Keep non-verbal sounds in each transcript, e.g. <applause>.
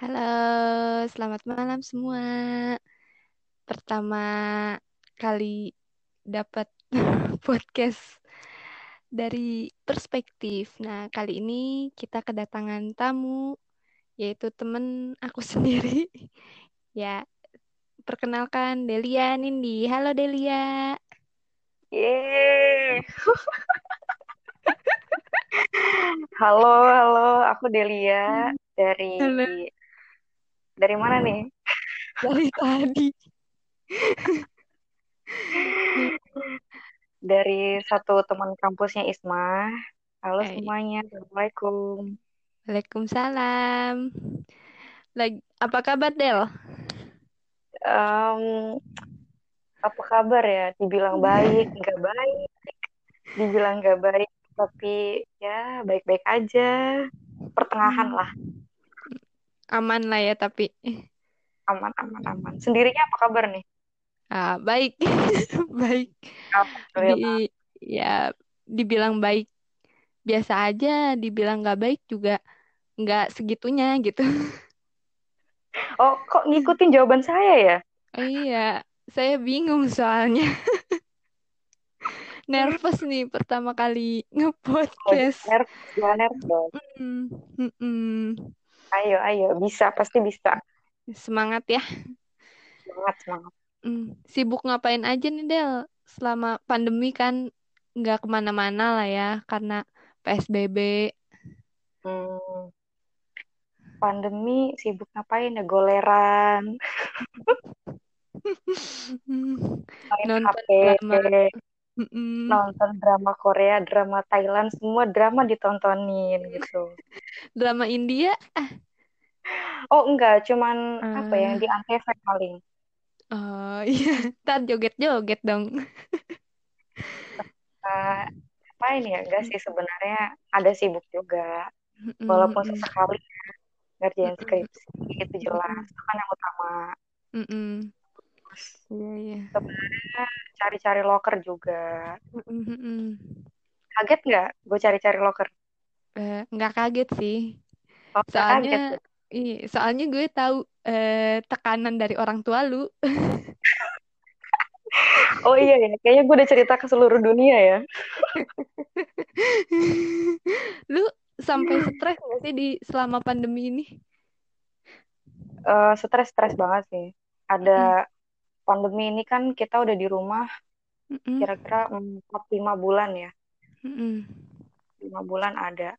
Halo, selamat malam semua. Pertama kali dapat <laughs> podcast dari perspektif. Nah, kali ini kita kedatangan tamu, yaitu temen aku <laughs> sendiri. Ya, perkenalkan Delia Nindi. Halo Delia. Yeay. <laughs> halo, halo, aku Delia dari Halo. Dari mana nih? <laughs> Dari tadi. <laughs> dari satu teman kampusnya Isma. Halo Hai. semuanya, Assalamualaikum. Waalaikumsalam. Lagi, apa kabar Del? Um, apa kabar ya? Dibilang baik, <laughs> nggak baik. Dibilang nggak baik, tapi ya baik-baik aja. Pertengahan Hmm. lah. Aman lah ya tapi. Aman, aman, aman. Sendirinya apa kabar nih? Ah, baik. <laughs> baik. Di, ya, dibilang baik biasa aja, dibilang nggak baik juga nggak segitunya gitu. <laughs> Oh, kok ngikutin jawaban saya ya? Iya, saya bingung soalnya. <laughs> Nervous nih pertama kali Oh, nge-podcast. nervous, jangan nervous dong. Mm, mm-mm. Ayo, ayo, bisa, pasti bisa. Semangat ya. Semangat, semangat. Mm. Sibuk ngapain aja nih Del? Selama pandemi kan nggak ke mana-mana lah ya karena PSBB. Hmm, pandemi sibuk ngapain ya? Goleran, <laughs> main HP. Mm-mm. nonton drama Korea, drama Thailand, semua drama ditontonin gitu. <laughs> Drama India Oh enggak, cuman apa ya, yang Ah. di Antv paling. Oh <laughs> iya, ntar joget-joget dong. <laughs> Uh, ngapain ya? Enggak sih sebenarnya ada sibuk juga. Mm-mm, Walaupun mm-mm, sesekali ngerjain mm-mm, skripsi, itu jelas. mm-mm, Itu kan yang utama. mm-mm. Terus Iya, iya. sebenarnya cari-cari loker juga. Mm-mm, mm-mm. Kaget nggak gue cari-cari loker? Eh, nggak kaget sih. Oh, nggak Soalnya, kaget. ya? iya, soalnya gue tahu eh, tekanan dari orang tua lu. <laughs> Oh iya ya, kayaknya gue udah cerita ke seluruh dunia ya. <laughs> Lu sampai stres nggak sih di selama pandemi ini? Eh, stres-stres banget sih. Ada pandemi ini kan kita udah di rumah kira-kira 4-5 bulan ya. mm-mm, 5 bulan ada.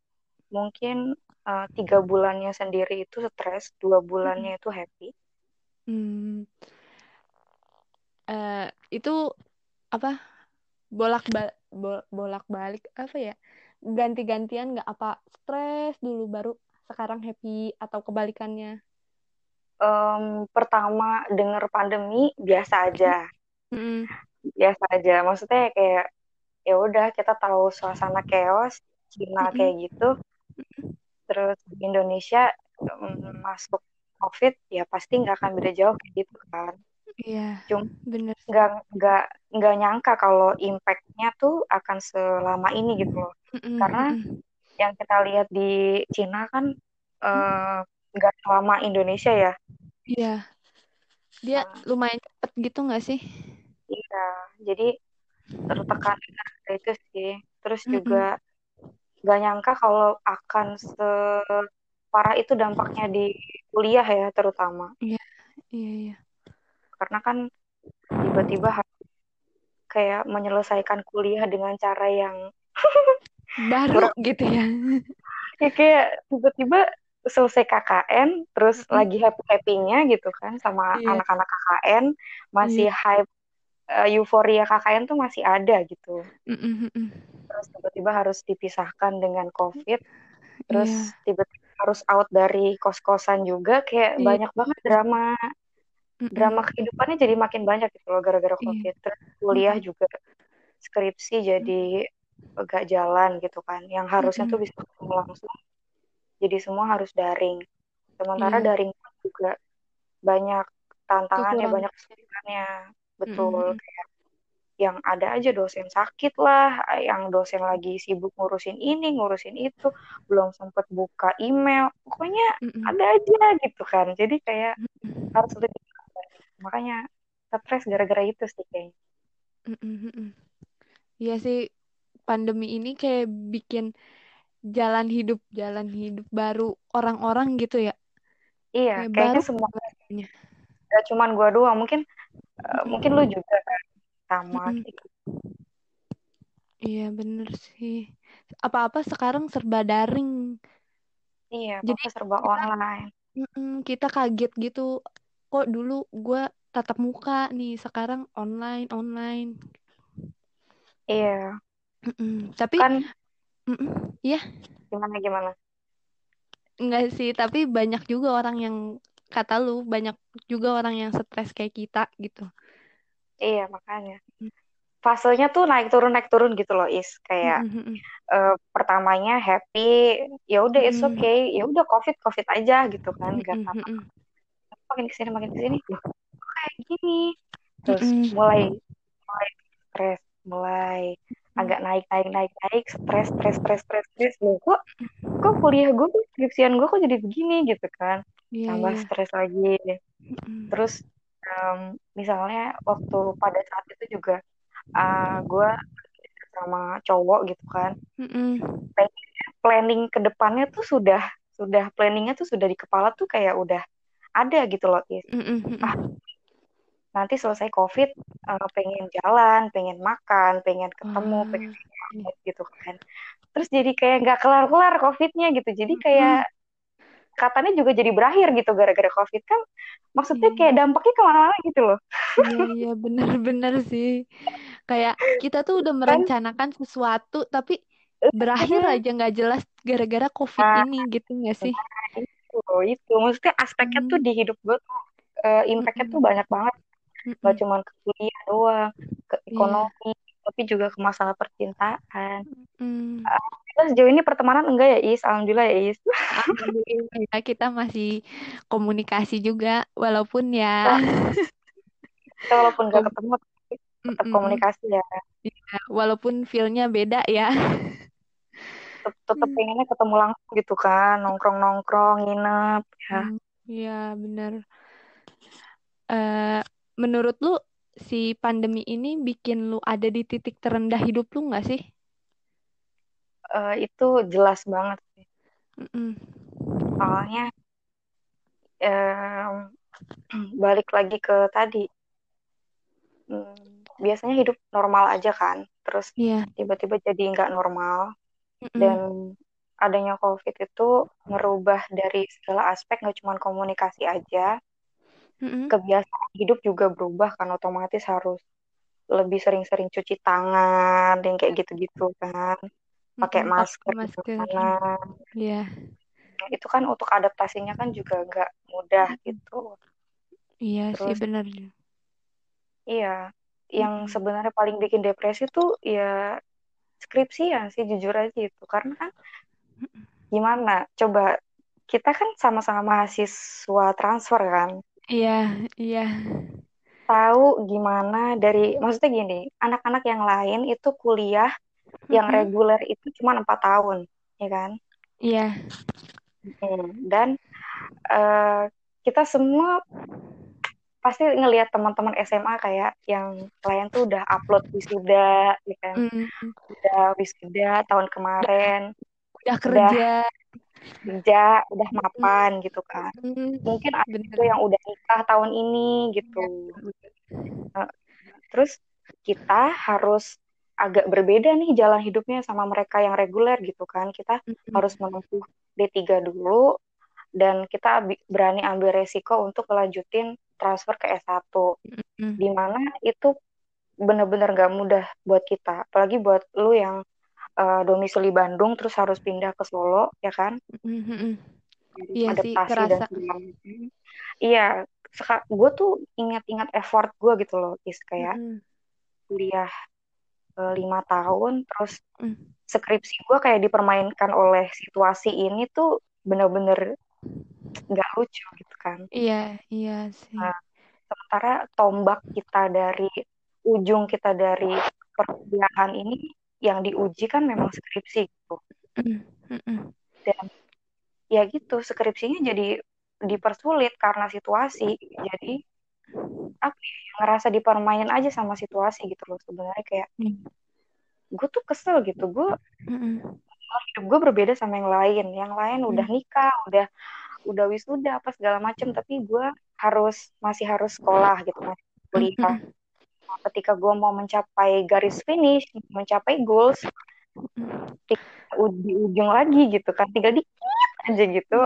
Mungkin eh, tiga bulannya sendiri itu stres, dua bulannya itu happy. Hmm. Eh, itu apa bolak balik bolak balik apa ya ganti-gantian nggak apa stres dulu baru sekarang happy atau kebalikannya Em, pertama denger pandemi biasa aja, Mm-mm. biasa aja. Maksudnya kayak ya udah kita tahu suasana chaos Cina Mm-mm. kayak gitu. Terus Indonesia em, masuk COVID ya pasti nggak akan beda jauh kayak gitu kan. iya Cuma bener nggak nggak nggak nyangka kalau impact-nya tuh akan selama ini gitu loh. Mm-mm, Karena yang kita lihat di Cina kan eh, nggak selama Indonesia ya. iya dia Nah, lumayan cepet gitu nggak sih iya, jadi tertekan itu sih. Terus Mm-mm. juga nggak nyangka kalau akan separah itu dampaknya di kuliah ya terutama. iya iya iya Karena kan tiba-tiba kayak menyelesaikan kuliah dengan cara yang baru gitu ya ya kayak tiba-tiba selesai KKN terus Mm-mm. lagi happy-happynya gitu kan sama iya anak-anak KKN masih iya hype eh, euforia KKN tuh masih ada gitu. Mm-mm. Terus tiba-tiba harus dipisahkan dengan COVID, terus iya tiba-tiba harus out dari kos-kosan juga kayak iya banyak banget drama drama Mm-mm. kehidupannya jadi makin banyak gitu loh gara-gara iya COVID. Terus kuliah Mm-mm. juga skripsi jadi gak jalan gitu kan. Yang harusnya tuh Mm-mm. bisa ketemu langsung jadi semua harus daring. Sementara iya daring juga banyak tantangannya, kekurangan banyak kesulitannya. Betul. Mm-mm. Kayak yang ada aja dosen sakit lah, yang dosen lagi sibuk ngurusin ini, ngurusin itu, belum sempet buka email, pokoknya Mm-mm. ada aja gitu kan. Jadi kayak harus lebih makanya stres gara-gara itu sih kayaknya. Iya sih pandemi ini kayak bikin jalan hidup jalan hidup baru orang-orang gitu ya. Iya, Kayak kayaknya baru semua rasanya. gak cuman gua doang, mungkin eh, mungkin lu juga kan sama Mm-mm. gitu. Iya bener sih. Apa-apa sekarang serba daring. Iya, Jadi serba kita online. kita kaget gitu. Kok dulu gue tatap muka nih, sekarang online online. Iya, Mm-mm. Tapi kan mm-mm, ya gimana gimana? enggak sih. Tapi banyak juga orang yang kata lu banyak juga orang yang stres kayak kita gitu. Iya, makanya. Fasenya tuh naik turun naik turun gitu loh, Is. Kayak mm-mm, eh, pertamanya happy, ya udah it's okay, ya udah covid covid aja gitu kan, gak apa-apa. Makin ke sini makin ke sini, loh kayak gini. Terus mm-mm, mulai mulai stres, mulai agak naik naik naik naik, stres stres stres stres stres. Loh kok kok kuliah gue, skripsian gue kok jadi begini gitu kan. Iya Tambah iya. stres lagi. Mm-mm, Terus em, misalnya waktu pada saat itu juga uh, gue sama cowok gitu kan pengennya planning ke depannya tuh sudah sudah planningnya tuh sudah di kepala tuh kayak udah ada gitu loh Is. mm-mm, ah. Nanti selesai covid uh, pengen jalan pengen makan pengen ketemu Wah, pengen iya. gitu kan. Terus jadi kayak nggak kelar-kelar covidnya gitu. Jadi kayak Mm-mm, katanya juga jadi berakhir gitu gara-gara covid kan. Maksudnya Iya. kayak dampaknya ke mana-mana gitu loh. Iya iya bener-bener sih. Kayak kita tuh udah kan merencanakan sesuatu tapi berakhir aja nggak jelas gara-gara COVID nah ini gitu nggak sih? itu itu. Maksudnya aspeknya tuh Mm, di hidup gue tuh uh, impactnya tuh mm-mm, banyak banget gak mm-mm. cuma ke kuliah doang ke Iya. ekonomi tapi juga ke masalah percintaan Mm. Kita sejauh ini pertemanan enggak ya Is alhamdulillah ya Is Alhamdulillah ya kita masih komunikasi juga walaupun ya kita, <laughs> walaupun gak kom- ketemu tetap komunikasi ya Ya, walaupun feel-nya beda ya. <laughs> tetap, tetap pengennya ketemu langsung gitu kan nongkrong nongkrong nginep ya Hmm, Iya bener. Eh, menurut lu si pandemi ini bikin lu ada di titik terendah hidup lu nggak sih? Eh, itu jelas banget sih Mm-mm. soalnya em, balik lagi ke tadi hmm, biasanya hidup normal aja kan terus Iya. tiba-tiba jadi nggak normal dan Mm-mm. adanya COVID itu merubah dari segala aspek nggak cuma komunikasi aja Mm-mm. kebiasaan hidup juga berubah kan otomatis harus lebih sering-sering cuci tangan yang kayak gitu-gitu kan pakai. Pakai masker masker. mana Iya. itu kan untuk adaptasinya kan juga nggak mudah gitu Iya sih terus bener. iya yang sebenarnya paling bikin depresi tuh ya skripsian sih jujur aja itu karena kan gimana coba kita kan sama-sama mahasiswa transfer kan Iya, iya. tahu gimana dari maksudnya gini anak-anak yang lain itu kuliah yang Mm-mm. reguler itu cuma empat tahun ya kan Iya. Hmm, dan eh, kita semua pasti ngelihat teman-teman SMA kayak yang lain tuh udah upload wisuda ya kan Mm. udah wisuda tahun kemarin Udah udah kerja. kerja udah mapan gitu kan. Mungkin ada juga yang udah nikah tahun ini gitu. Nah, terus kita harus agak berbeda nih jalan hidupnya sama mereka yang reguler gitu kan. Kita harus menempuh D3 dulu dan kita berani ambil resiko untuk melanjutin transfer ke S1 Mm. di mana itu bener-bener gak mudah buat kita apalagi buat lu yang eh, domisili Bandung terus harus pindah ke Solo ya kan harus Iya sih adaptasi dan kerasa. segala macam iya gue tuh ingat-ingat effort gue gitu loh is kayak Mm-mm. kuliah eh, lima tahun terus Mm. skripsi gue kayak dipermainkan oleh situasi ini tuh bener-bener nggak lucu gitu kan Iya, iya sih. nah sementara tombak kita dari ujung kita dari perkuliahan ini yang diuji kan memang skripsi gitu. Dan ya gitu, skripsinya jadi dipersulit karena situasi. Jadi apa ya, ngerasa dipermainin aja sama situasi gitu loh sebenarnya kayak mm. gue tuh kesel gitu gue hidup gue berbeda sama yang lain yang lain udah mm. nikah udah udah wisuda apa segala macem tapi gue harus masih harus sekolah gitu masih kuliah ketika gue mau mencapai garis finish mencapai goals di ujung lagi gitu kan tinggal dikit aja gitu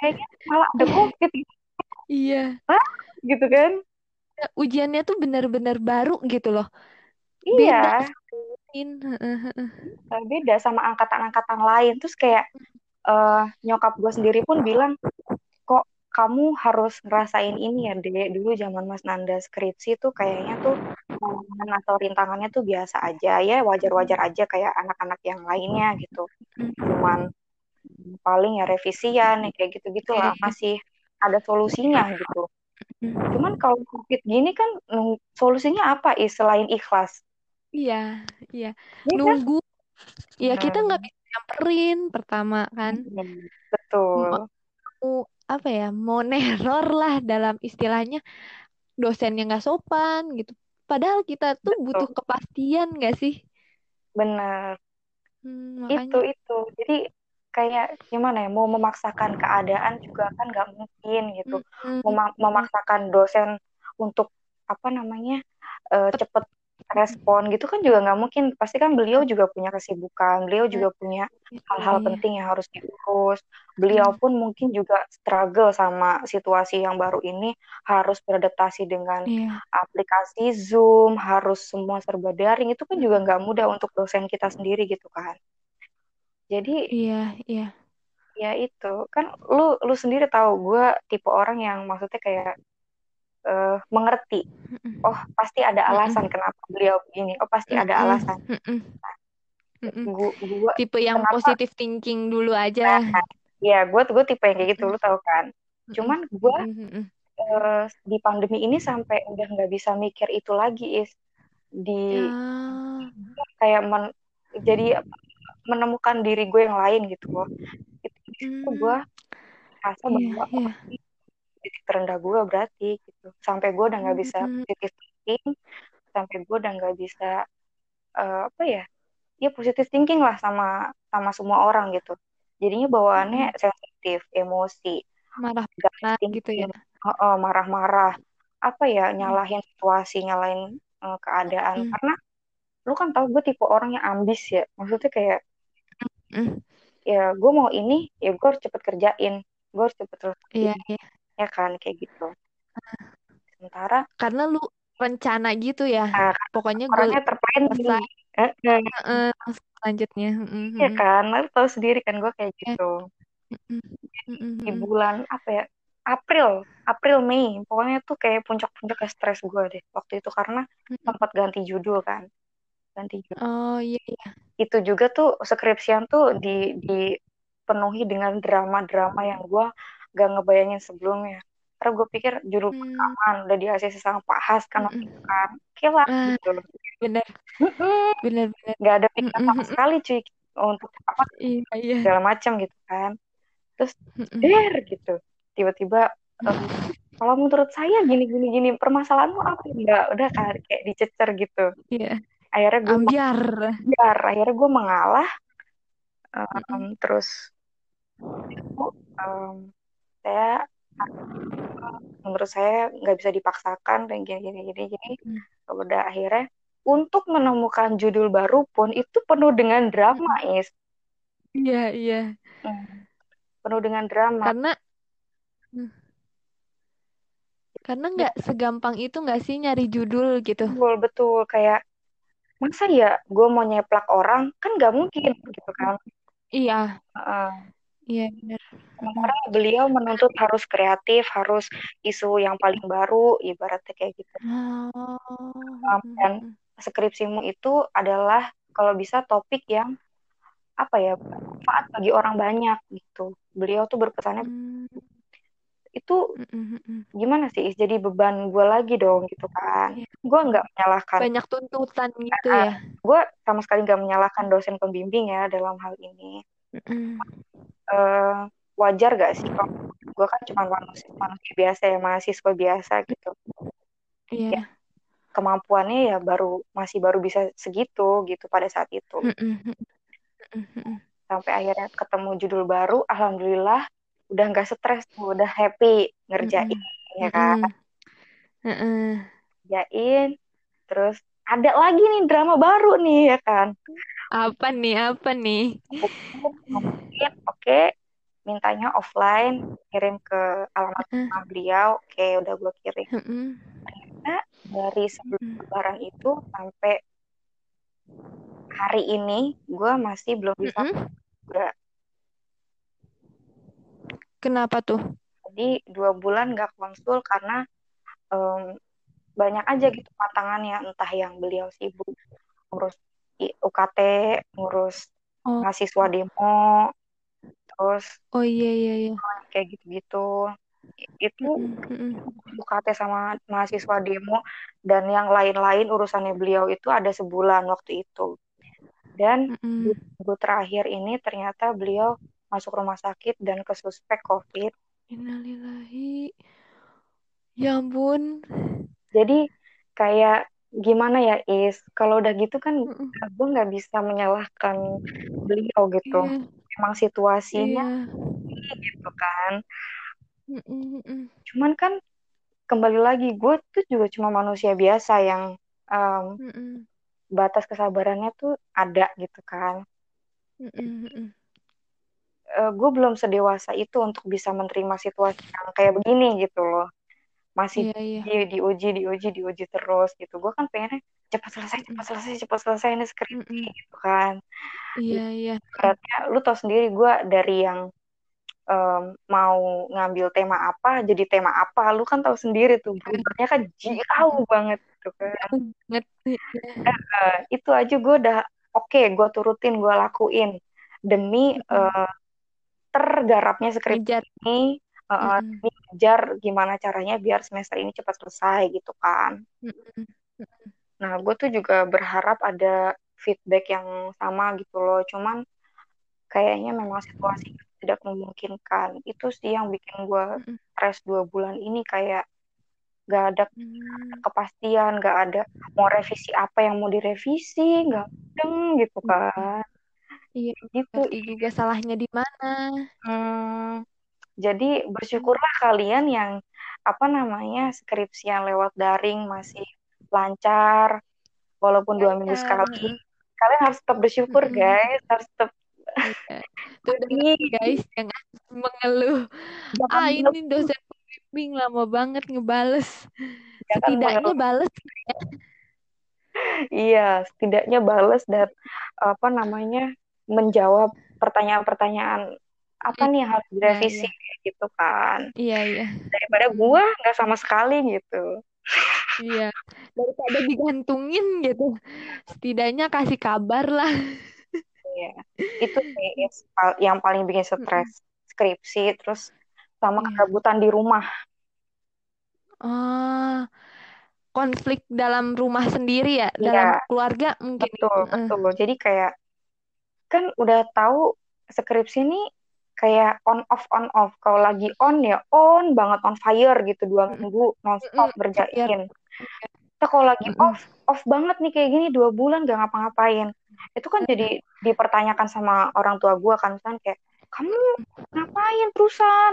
kayaknya malah ada covid iya Hah? gitu kan ujiannya tuh benar-benar baru gitu loh. Iya. Beda. Beda sama angkatan-angkatan lain. Terus kayak uh, nyokap gue sendiri pun bilang, kok kamu harus ngerasain ini ya, Dek. Dulu zaman Mas Nanda skripsi tuh kayaknya tuh pengalaman atau rintangannya tuh biasa aja ya, wajar-wajar aja kayak anak-anak yang lainnya gitu. Cuman paling ya revisian ya kayak gitu-gitu lah, masih ada solusinya gitu. Cuman kalau COVID gini kan solusinya apa is selain ikhlas? Iya, iya. Ya, Nunggu. Kan? Ya kita nggak bisa nyamperin pertama kan. Betul. Mau apa ya? Mau <laughs> neror lah dalam istilahnya dosen yang nggak sopan gitu. Padahal kita tuh Betul. butuh kepastian nggak sih? Benar. Hmm, Itu itu. Jadi kayak gimana ya mau memaksakan keadaan juga kan nggak mungkin gitu Mem memaksakan dosen untuk apa namanya uh, cepet respon gitu kan juga nggak mungkin. Pasti kan beliau juga punya kesibukan beliau juga punya hal-hal iya. penting yang harus diurus. Beliau pun mungkin juga struggle sama situasi yang baru ini harus beradaptasi dengan yeah. aplikasi zoom harus semua serba daring. Itu kan juga nggak mudah untuk dosen kita sendiri gitu kan. Jadi iya iya. Ya itu. Kan lu lu sendiri tahu gue tipe orang yang maksudnya kayak uh, mengerti oh pasti ada alasan kenapa beliau begini oh pasti ada alasan. Nah, gua, gua tipe yang kenapa, positif thinking dulu aja. Nah, ya gue gue tipe yang kayak gitu lu tahu kan. Cuman gue uh, di pandemi ini sampai udah nggak bisa mikir itu lagi is. Di ya. kayak men, jadi menemukan diri gue yang lain gitu loh. Itu, itu gue rasa yeah, bahwa yeah. Titik terendah gue berarti gitu sampai gue udah nggak bisa mm-hmm. positif thinking sampai gue udah nggak bisa uh, apa ya ya positif thinking lah sama sama semua orang gitu jadinya bawaannya mm. sensitif emosi marah-marah gitu ya uh, uh, marah-marah apa ya nyalahin situasi nyalahin uh, keadaan mm. karena lu kan tau gue tipe orang yang ambis ya maksudnya kayak mm. ya gue mau ini ya gue harus cepet kerjain gue harus cepet terus iya, iya. Ya kan kayak gitu. Sementara karena lu rencana gitu ya. Nah, pokoknya gue terpain selesai uh, uh, selanjutnya. Iya kan lu tahu sendiri kan gue kayak iya. gitu. di bulan apa ya? April April Mei. Pokoknya tuh kayak puncak-puncak stres gue deh waktu itu karena sempat ganti judul kan. Ganti judul. Oh iya iya. Itu juga tuh skripsian tuh di dipenuhi dengan drama-drama yang gue gak ngebayangin sebelumnya. Karena gue pikir judul hmm. perekaman udah di ACC sama Pak Has kan waktu itu kan. Kira uh, gitu bener. Bener bener. Gak ada pikiran sama sekali cuy untuk apa iya, iya. segala macam gitu kan. Terus der gitu. Tiba-tiba um, kalau menurut saya gini gini gini permasalahanmu apa enggak udah kan kayak dicecer gitu. Iya. Akhirnya gue ambiar ambiar akhirnya gue mengalah. Um, mm -hmm. terus um, saya menurut saya nggak bisa dipaksakan dan gini gini gini gini. Mm. udah akhirnya untuk menemukan judul baru pun itu penuh dengan drama is. Iya iya. Hmm. penuh dengan drama. Karena mm. karena nggak segampang itu nggak sih nyari judul gitu? Betul betul. Kayak masa ya gue mau nyeplak orang? Kan nggak mungkin gitu kan. Iya. Uh, iya benar. Sementara beliau menuntut harus kreatif harus isu yang paling baru ibaratnya kayak gitu. Oh. um, dan skripsimu itu adalah kalau bisa topik yang apa ya bermanfaat bagi orang banyak gitu. Beliau tuh berpesannya hmm. itu gimana sih jadi beban gue lagi dong gitu kan. Yeah. gue nggak menyalahkan banyak tuntutan gitu ya. Gue sama sekali nggak menyalahkan dosen pembimbing ya dalam hal ini uh, wajar gak sih kalau gue kan cuma manusia, manusia biasa ya mahasiswa biasa gitu. Iya. Yeah. ya, kemampuannya ya baru masih baru bisa segitu gitu pada saat itu. Sampai akhirnya ketemu judul baru alhamdulillah udah nggak stres tuh udah happy ngerjain ya kan? Ngerjain terus ada lagi nih drama baru nih ya kan apa nih apa nih? Mungkin oke okay, mintanya offline kirim ke alamat rumah beliau oke okay, udah gue kirim. Ternyata dari sebelum lebaran itu sampai hari ini gue masih belum bisa juga. Kenapa tuh? Jadi dua bulan gak konsul karena um, banyak aja gitu pantangannya entah yang beliau sibuk ngurus UKT ngurus oh. mahasiswa demo terus oh iya iya iya kayak gitu-gitu itu UKT sama mahasiswa demo dan yang lain-lain urusannya beliau itu ada sebulan waktu itu dan mm minggu terakhir ini ternyata beliau masuk rumah sakit dan ke suspek COVID. Innalillahi. Ya ampun. Jadi kayak gimana ya Is, kalau udah gitu kan mm gue nggak bisa menyalahkan beliau gitu. Yeah. Emang situasinya yeah. gitu kan. Mm-mm. Cuman kan kembali lagi gue tuh juga cuma manusia biasa yang um, batas kesabarannya tuh ada gitu kan. Mm Uh, gue belum sedewasa itu untuk bisa menerima situasi yang kayak begini gitu loh. Masih yeah, yeah. Di, diuji, diuji, diuji terus gitu. Gue kan pengennya cepat selesai, cepat selesai, cepat selesai ini skripsi mm gitu kan. Iya, yeah, iya. Yeah. lu tau sendiri gue dari yang um, mau ngambil tema apa jadi tema apa lu kan tahu sendiri tuh beruntungnya kan jauh banget gitu kan uh, itu aja gue udah oke okay, gue turutin gue lakuin demi uh, tergarapnya skripsi ini uh, mm. ngejar gimana caranya biar semester ini cepat selesai gitu kan. Nah gue tuh juga berharap ada feedback yang sama gitu loh. Cuman kayaknya memang situasi tidak memungkinkan. Itu sih yang bikin gue stres dua bulan ini kayak gak ada hmm. kepastian gak ada mau revisi apa yang mau direvisi gak deng gitu kan. Iya gitu. juga salahnya di mana. Hmm, jadi bersyukurlah kalian yang apa namanya skripsi yang lewat daring masih lancar walaupun dua minggu sekali kalian harus tetap bersyukur guys harus tetap Iya. <laughs> Tuh udah guys jangan mengeluh. Jangan ah ini dosen pembimbing lama banget ngebales. Setidaknya bales ya. Iya, setidaknya bales dan apa namanya menjawab pertanyaan-pertanyaan apa nih harus iya, direvisi iya, gitu kan. Iya, iya. Daripada gua nggak sama sekali gitu. iya, daripada digantungin gitu. Setidaknya kasih kabar lah. Iya, itu sih yang paling bikin stres skripsi, terus sama iya. kerabutan di rumah. Ah, konflik dalam rumah sendiri ya, iya. dalam keluarga mungkin. Betul, uh. betul. Jadi kayak kan udah tahu skripsi ini kayak on off on off. Kalau lagi on ya on banget on fire gitu dua minggu nonstop berjain. Kita kalau lagi off off banget nih kayak gini dua bulan gak ngapa-ngapain. Itu kan jadi dipertanyakan sama orang tua gue kan kan kayak kamu ngapain terusan?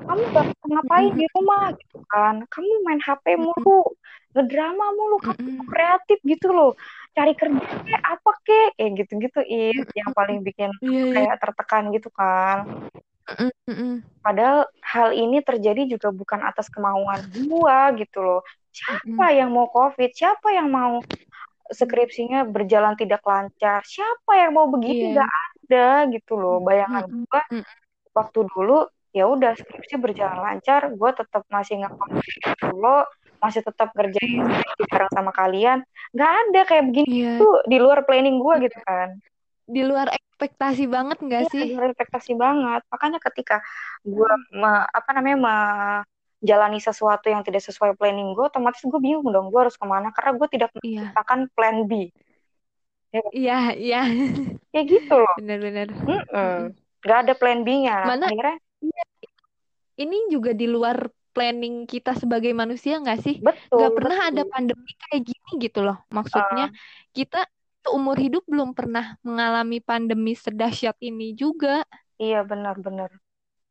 Kamu ngapain di rumah? Gitu kan. Kamu main HP mulu ngedrama mulu kamu kreatif gitu loh cari kerja kayak apa kek kayak gitu-gitu is yang paling bikin iya, iya. kayak tertekan gitu kan Padahal hal ini terjadi juga bukan atas kemauan gua gitu loh. Siapa yang mau COVID? Siapa yang mau skripsinya berjalan tidak lancar siapa yang mau begitu yeah. gak ada gitu loh bayangan mm -hmm. gue waktu dulu ya udah skripsi berjalan lancar gue tetap masih ngapain lo masih tetap kerjain bareng sama kalian nggak ada kayak begini yeah. tuh di luar planning gue gitu kan di luar ekspektasi banget nggak iya, sih? Di luar ekspektasi banget. Makanya ketika gue apa namanya menjalani sesuatu yang tidak sesuai planning gue, otomatis gue bingung dong gue harus ke mana karena gue tidak iya. menciptakan iya. plan B. Ya. Iya, iya. Kayak gitu loh. Bener-bener. Mm -mm. Gak ada plan B-nya. Mana? Akhirnya, iya. Ini juga di luar planning kita sebagai manusia nggak sih? Betul. Gak pernah betul. ada pandemi kayak gini gitu loh. Maksudnya uh, kita seumur hidup belum pernah mengalami pandemi sedahsyat ini juga. Iya benar-benar.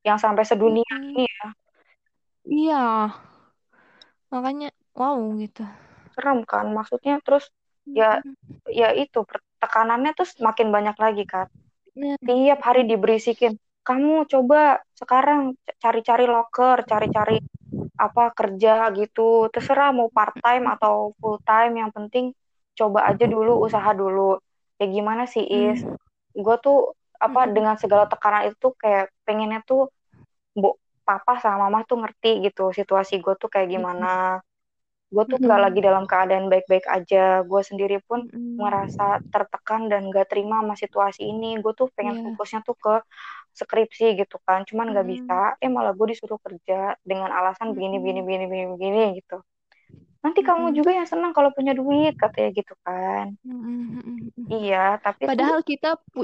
Yang sampai sedunia hmm. ini ya. Iya. Makanya wow gitu. Serem kan maksudnya terus ya ya itu tekanannya tuh semakin banyak lagi kan. Hmm. Tiap hari diberisikin kamu coba sekarang cari-cari loker, cari-cari apa kerja gitu, terserah mau part time atau full time, yang penting coba aja dulu, usaha dulu. Ya gimana sih Is? Gue tuh apa dengan segala tekanan itu kayak pengennya tuh bu papa sama mama tuh ngerti gitu situasi gue tuh kayak gimana. Gue tuh nggak lagi dalam keadaan baik-baik aja. Gue sendiri pun ngerasa tertekan dan gak terima sama situasi ini. Gue tuh pengen yeah. fokusnya tuh ke skripsi gitu kan cuman nggak mm -hmm. bisa eh malah gue disuruh kerja dengan alasan begini begini begini begini begini gitu. Nanti mm -hmm. kamu juga yang senang kalau punya duit katanya gitu kan. Mm -hmm. iya tapi padahal tuh, kita pu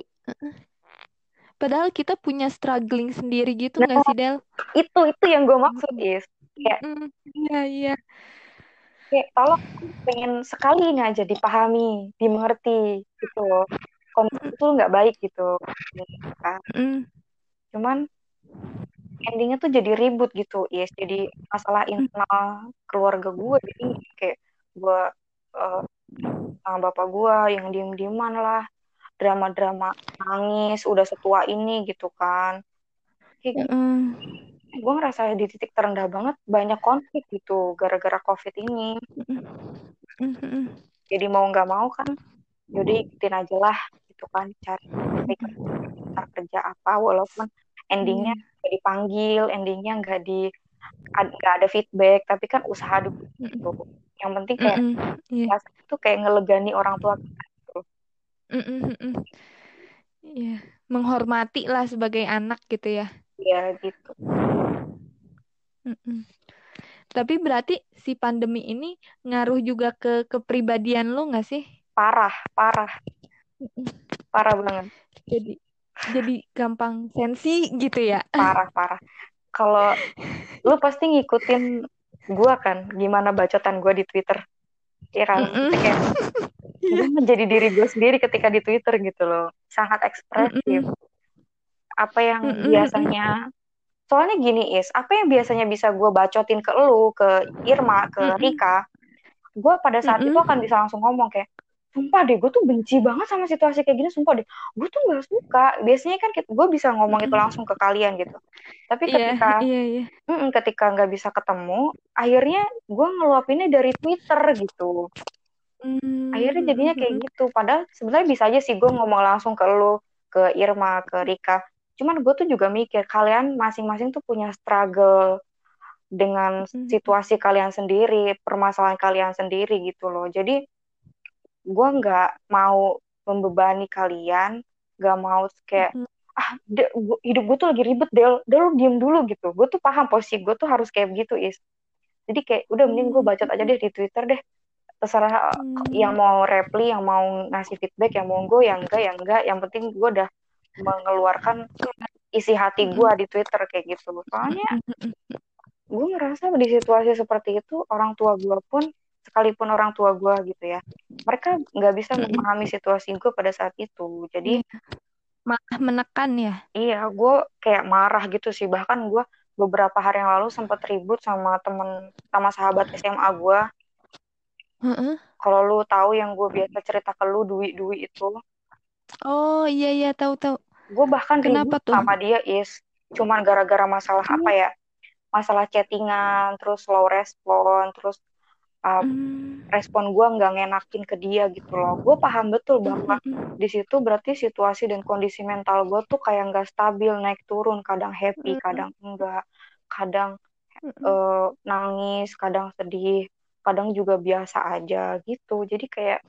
padahal kita punya struggling sendiri gitu nggak nah, sih Del? itu itu yang gue maksud is. Kayak iya iya. Kayak tolong pengen sekali aja dipahami dimengerti gitu kondisi itu nggak baik gitu. Kan? Mm. Cuman endingnya tuh jadi ribut gitu. Yes jadi masalah internal keluarga gue jadi kayak gue uh, sama bapak gue yang diem dieman lah. Drama-drama nangis udah setua ini gitu kan. Kayak mm gue ngerasa di titik terendah banget banyak konflik gitu gara-gara covid ini. Jadi mau nggak mau kan jadi ikutin aja lah gitu kan cari ntar kerja apa walaupun endingnya mm. nggak dipanggil endingnya nggak di nggak ada feedback tapi kan usaha dulu gitu yang penting kayak mm -mm. yeah. itu kayak ngelegani orang tua kita gitu. Iya, menghormati lah sebagai anak gitu ya. Iya gitu. Mm-mm. Tapi berarti si pandemi ini ngaruh juga ke kepribadian lo nggak sih? Parah, parah. Parah banget. Jadi jadi gampang sensi gitu ya. Parah, parah. Kalau lu pasti ngikutin gua kan gimana bacotan gua di Twitter. Iya kan? Mm -mm. Kayak <laughs> gue menjadi diri gue sendiri ketika di Twitter gitu loh. Sangat ekspresif. Mm -mm. Apa yang mm -mm. biasanya soalnya gini is apa yang biasanya bisa gue bacotin ke lu ke Irma ke. Rika gue pada saat itu akan bisa langsung ngomong kayak sumpah deh gue tuh benci banget sama situasi kayak gini sumpah deh. Gue tuh gak suka. Biasanya kan gue bisa ngomong itu langsung ke kalian gitu. Tapi iya, ketika yeah, yeah, yeah. ketika nggak bisa ketemu akhirnya gue ngeluapinnya dari Twitter gitu. Mm-hmm. akhirnya jadinya kayak gitu. Padahal sebenarnya bisa aja sih gue ngomong langsung ke lu ke Irma ke Rika. Cuman gue tuh juga mikir kalian masing-masing tuh punya struggle dengan hmm. situasi kalian sendiri permasalahan kalian sendiri gitu loh. Jadi gue nggak mau membebani kalian nggak mau kayak hmm. ah de, gua, hidup gue tuh lagi ribet del. Del lu diem dulu gitu. Gue tuh paham posisi gue tuh harus kayak begitu is. Jadi kayak udah mending gue bacot aja deh di twitter deh. Terserah hmm. yang mau reply yang mau ngasih feedback yang mau gue yang enggak yang enggak. Yang penting gue udah mengeluarkan isi hati gue di Twitter kayak gitu. Soalnya gue ngerasa di situasi seperti itu orang tua gue pun sekalipun orang tua gue gitu ya mereka nggak bisa memahami situasi gue pada saat itu. Jadi iya. malah menekan ya? Iya gue kayak marah gitu sih. Bahkan gue beberapa hari yang lalu sempat ribut sama temen sama sahabat SMA gue uh-uh. kalau lu tahu yang gue biasa cerita ke lu Dwi Dwi itu. Oh iya iya tahu tahu. Gue bahkan Kenapa tuh? sama dia is. Cuman gara-gara masalah hmm. apa ya? Masalah chattingan terus slow respon terus uh, hmm. respon gue nggak ngenakin ke dia gitu loh gue paham betul bahwa hmm. di situ berarti situasi dan kondisi mental gue tuh kayak nggak stabil naik turun kadang happy hmm. kadang enggak kadang hmm. uh, nangis kadang sedih kadang juga biasa aja gitu jadi kayak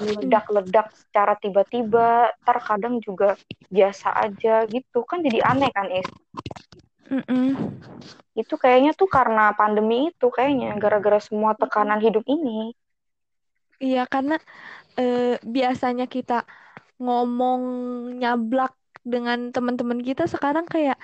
meledak-ledak secara tiba-tiba terkadang juga biasa aja gitu kan jadi aneh kan is mm -mm. itu kayaknya tuh karena pandemi itu kayaknya gara-gara semua tekanan hidup ini iya karena eh, biasanya kita ngomong nyablak dengan teman-teman kita sekarang kayak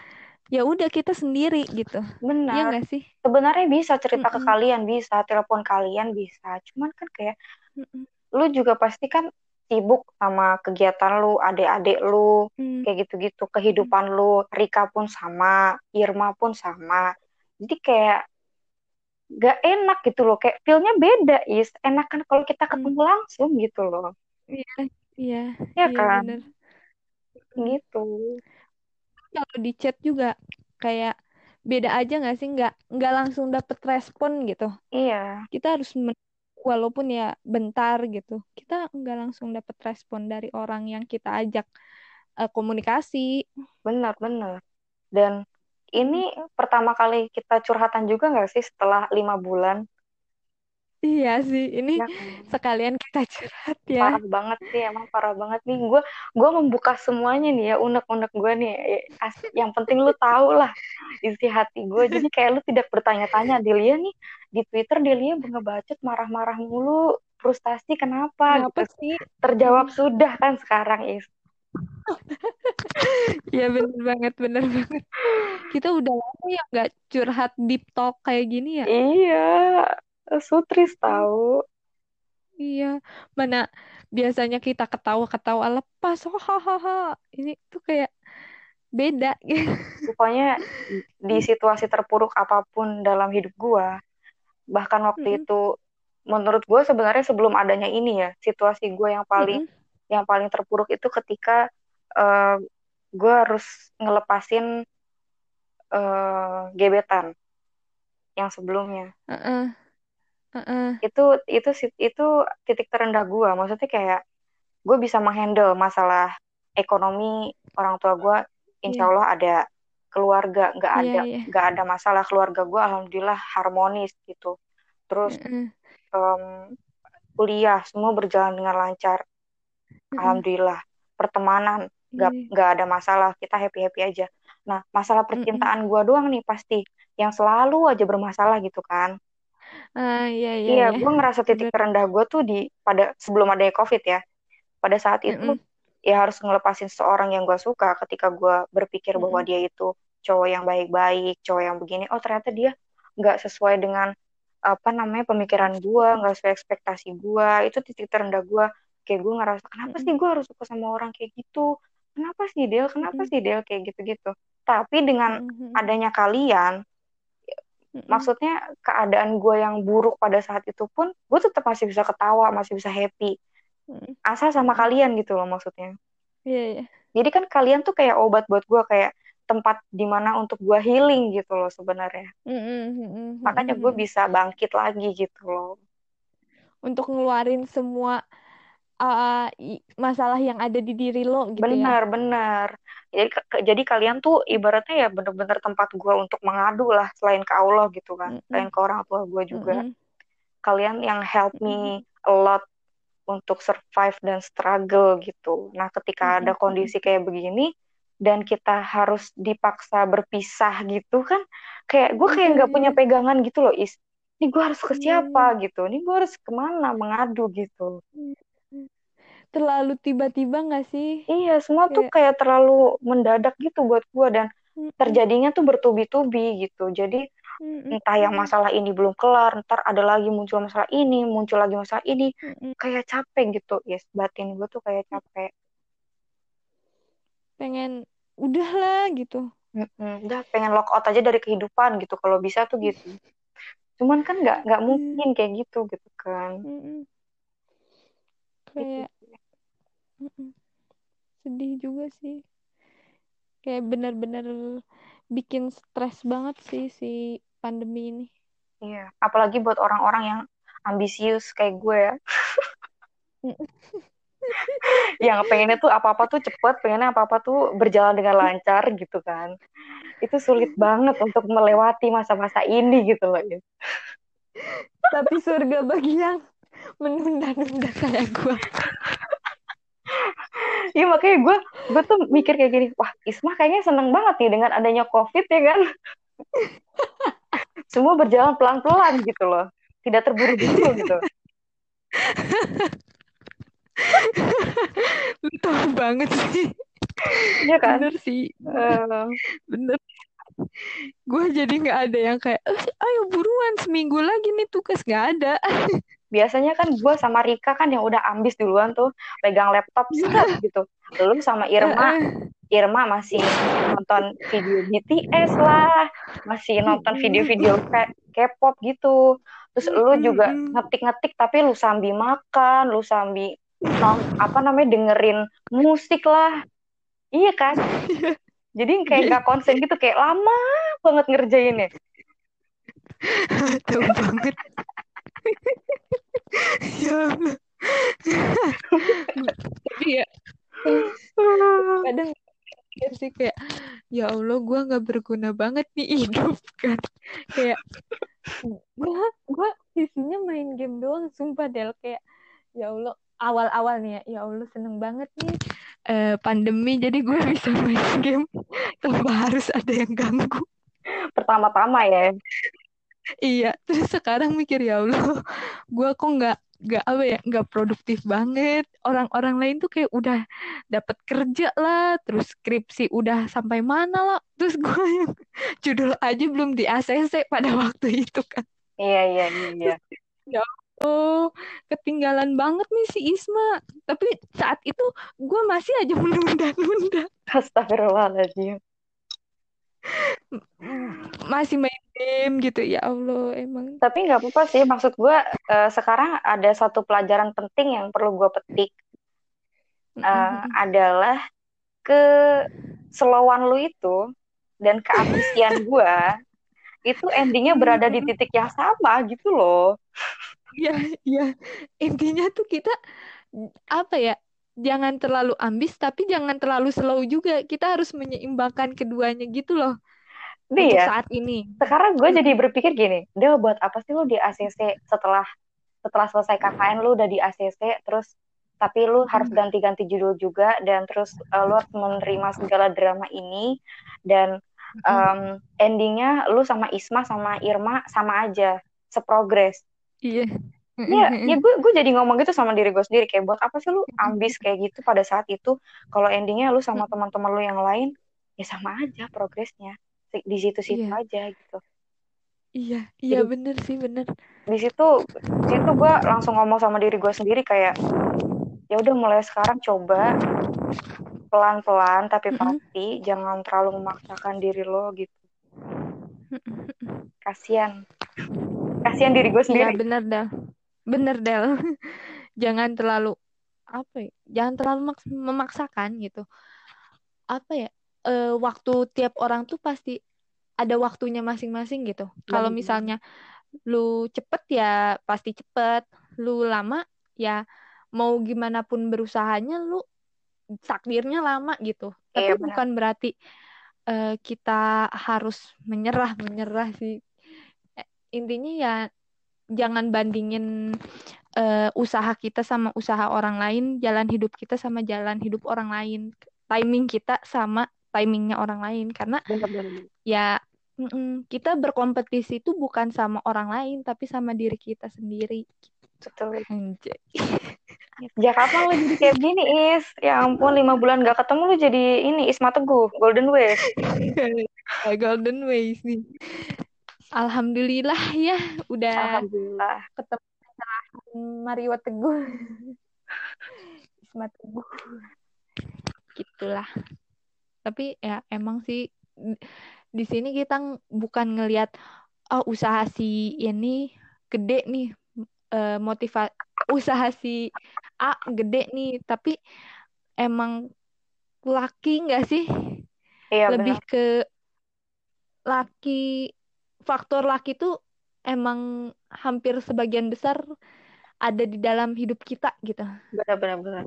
ya udah kita sendiri gitu benar ya nggak sih sebenarnya bisa cerita mm -mm. ke kalian bisa telepon kalian bisa cuman kan kayak mm -mm. lu juga pasti kan sibuk sama kegiatan lu adik-adik lu mm. kayak gitu-gitu. Kehidupan mm. lu Rika pun sama Irma pun sama. Jadi kayak gak enak gitu loh. Kayak feelnya beda is. Enak kan kalau kita ketemu mm. langsung gitu loh. Iya iya. Ya iya, kan? bener. gitu. Kalau di chat juga kayak beda aja nggak sih? Nggak nggak langsung dapet respon gitu. Iya. Kita harus walaupun ya bentar gitu kita nggak langsung dapet respon dari orang yang kita ajak uh, komunikasi. Benar benar. Dan ini pertama kali kita curhatan juga nggak sih setelah lima bulan Iya sih, ini ya, sekalian kita curhat ya. Parah banget sih, emang parah banget nih. Gue gue membuka semuanya nih ya, unek-unek gue nih. Yang penting lu tahu lah isi hati gue. Jadi kayak lu tidak bertanya-tanya. Delia nih di Twitter Delia ngebacot marah-marah mulu, frustasi kenapa? Kenapa gitu. sih? Terjawab sudah kan sekarang is. Iya bener banget, bener banget. Kita udah lama ya nggak curhat deep talk kayak gini ya. Iya, Sutris hmm. tahu. Iya, mana biasanya kita ketawa-ketawa lepas, hahaha. Ini tuh kayak beda Pokoknya <laughs> di situasi terpuruk apa pun dalam hidup gua, bahkan waktu mm -hmm. itu menurut gue sebenarnya sebelum adanya ini ya, situasi gue yang paling mm -hmm. yang paling terpuruk itu ketika uh, eh, gue harus ngelepasin uh, gebetan yang sebelumnya. Uh -uh uh itu itu itu titik terendah gue maksudnya kayak gue bisa menghandle masalah ekonomi orang tua gue insya iya. Allah yeah. ada keluarga. Nggak iya, ada yeah, nggak ada masalah. Keluarga gue alhamdulillah harmonis gitu. Terus uh-uh. um, kuliah semua berjalan dengan lancar. Uh-uh. alhamdulillah. Pertemanan nggak yeah. nggak ada masalah. Kita happy happy aja. Nah masalah percintaan gue doang nih pasti. Yang selalu aja bermasalah gitu kan Uh, iya, iya, iya, iya. gue ngerasa titik terendah gue tuh di pada sebelum adanya covid ya. Pada saat itu mm -hmm. ya harus ngelepasin seorang yang gue suka. Ketika gue berpikir mm -hmm. bahwa dia itu cowok yang baik-baik, cowok yang begini. Oh ternyata dia nggak sesuai dengan apa namanya pemikiran gue, nggak sesuai ekspektasi gue. Itu titik terendah gue. Kayak gue ngerasa kenapa mm -hmm. sih gue harus suka sama orang kayak gitu? Kenapa sih Del? Kenapa mm -hmm. sih Del kayak gitu-gitu? Tapi dengan mm -hmm. adanya kalian, maksudnya keadaan gue yang buruk pada saat itu pun gue tetap masih bisa ketawa masih bisa happy. Asal sama kalian gitu loh maksudnya. Iya yeah, yeah. jadi kan kalian tuh kayak obat buat gue kayak tempat di mana untuk gue healing gitu loh sebenarnya. Mm-hmm. makanya gue bisa bangkit lagi gitu loh. Untuk ngeluarin semua uh, masalah yang ada di diri lo gitu benar ya. benar jadi jadi kalian tuh ibaratnya ya bener-bener tempat gue untuk mengadu lah selain ke Allah gitu kan mm -hmm. selain ke orang tua gue juga. Mm -hmm. kalian yang help me a lot untuk survive dan struggle gitu. Nah ketika mm -hmm. ada kondisi kayak begini dan kita harus dipaksa berpisah gitu kan kayak gue kayak nggak punya pegangan gitu loh is. Ini gue harus ke siapa gitu? Ini gue harus ke mana mengadu gitu terlalu tiba-tiba gak sih? Iya, semua kayak... tuh kayak terlalu mendadak gitu buat gue dan terjadinya tuh bertubi-tubi gitu. Jadi entah yang masalah ini belum kelar, ntar ada lagi muncul masalah ini, muncul lagi masalah ini, kayak capek gitu, yes. Batin gue tuh kayak capek. Pengen udahlah gitu. Udah pengen lock out aja dari kehidupan gitu. Kalau bisa tuh gitu. Cuman kan nggak nggak mungkin kayak gitu gitu kan. Kayak sedih juga sih. Kayak benar-benar bikin stres banget sih si pandemi ini. Iya apalagi buat orang-orang yang ambisius kayak gue ya. Yang pengennya tuh apa-apa tuh cepet, pengennya apa-apa tuh berjalan dengan lancar gitu kan. Itu sulit banget untuk melewati masa-masa ini gitu loh. Tapi surga bagi yang menunda-nunda kayak gue Iya makanya gue gue tuh mikir kayak gini, wah Isma kayaknya seneng banget nih dengan adanya COVID ya kan. Semua berjalan pelan-pelan gitu loh, tidak terburu-buru gitu. Betul banget sih. Iya kan? Bener sih. Uh, bener. Gue jadi nggak ada yang kayak, ayo buruan seminggu lagi nih tugas nggak ada. Biasanya kan gue sama Rika kan yang udah ambis duluan tuh pegang laptop set gitu. Belum sama Irma. Irma masih nonton video BTS lah masih nonton video-video K-pop gitu. Terus lu juga ngetik-ngetik tapi lu sambil makan lu sambil apa namanya dengerin musik lah. Iya kan? <laughs> Jadi kayak iya. gak konsen gitu kayak lama banget ngerjainnya. Tahu banget ya tapi ya kadang sih kayak ya Allah gue nggak berguna banget nih hidup kan. Kayak gue gue isinya main game doang sumpah Del. Kayak ya Allah awal-awal nih ya ya Allah seneng banget nih uh, pandemi jadi gue bisa main game tanpa harus ada yang ganggu. Pertama-tama ya iya <laughs> terus sekarang mikir ya Allah gue kok nggak nggak apa ya nggak produktif banget. Orang-orang lain tuh kayak udah dapat kerja lah terus skripsi udah sampai mana lah. Terus gue yang <laughs> judul aja belum di ACC pada waktu itu kan. Iya iya iya. Ya oh ketinggalan banget nih si Isma. Tapi saat itu gue masih aja <laughs> menunda-nunda. Astagfirullahaladzim masih main game gitu ya Allah emang tapi nggak apa-apa sih maksud gue uh, sekarang ada satu pelajaran penting yang perlu gue petik uh, adalah ke selowan lu itu dan keambisian <laughs> gue itu endingnya berada di titik yang sama gitu loh Iya, iya. Intinya tuh kita apa ya? Jangan terlalu ambis tapi jangan terlalu slow juga. Kita harus menyeimbangkan keduanya gitu loh Nih ya saat ini. sekarang gue jadi berpikir gini dia buat apa sih lu di ACC setelah setelah selesai KKN lu udah di ACC terus tapi lu harus ganti-ganti judul juga dan terus uh, lu harus menerima segala drama ini dan um, endingnya lu sama Isma sama Irma sama aja seprogres. Iya Iya, ya gue gue jadi ngomong gitu sama diri gue sendiri kayak buat apa sih lu ambis kayak gitu pada saat itu kalau endingnya lu sama teman-teman lu yang lain ya sama aja progresnya di situ-situ iya. aja gitu. Iya, iya jadi, bener sih bener. Di situ, situ gue langsung ngomong sama diri gue sendiri kayak ya udah mulai sekarang coba pelan-pelan tapi pasti jangan terlalu memaksakan diri lo gitu. Kasian, kasian diri gue iya, sendiri. Iya bener dah bener Del. <laughs> Jangan terlalu apa ya jangan terlalu memaksakan gitu. Apa ya e, waktu tiap orang tuh pasti ada waktunya masing-masing gitu. Kalau misalnya lu cepet ya pasti cepet. Lu lama ya mau gimana pun berusahanya lu takdirnya lama gitu. Tapi iya, bukan berarti uh, kita harus menyerah menyerah sih. Eh, intinya ya jangan bandingin uh, usaha kita sama usaha orang lain, jalan hidup kita sama jalan hidup orang lain, timing kita sama timingnya orang lain karena Benar-benar. ya mm, kita berkompetisi itu bukan sama orang lain tapi sama diri kita sendiri. Betul. Anjay. <laughs> Ya kapan lu jadi kayak gini Is? Ya ampun lima bulan gak ketemu lu jadi ini Isma Teguh Golden Ways. <laughs> Golden Ways nih. Alhamdulillah ya udah Alhamdulillah. ketemu Mario Teguh. <laughs> Isma Teguh. Gitulah. Tapi ya emang sih di sini kita bukan ngelihat oh usaha si ini gede nih uh, motiva usaha si A gede nih tapi emang laki nggak sih iya, lebih benar. ke laki faktor laki itu emang hampir sebagian besar ada di dalam hidup kita gitu. Benar-benar benar.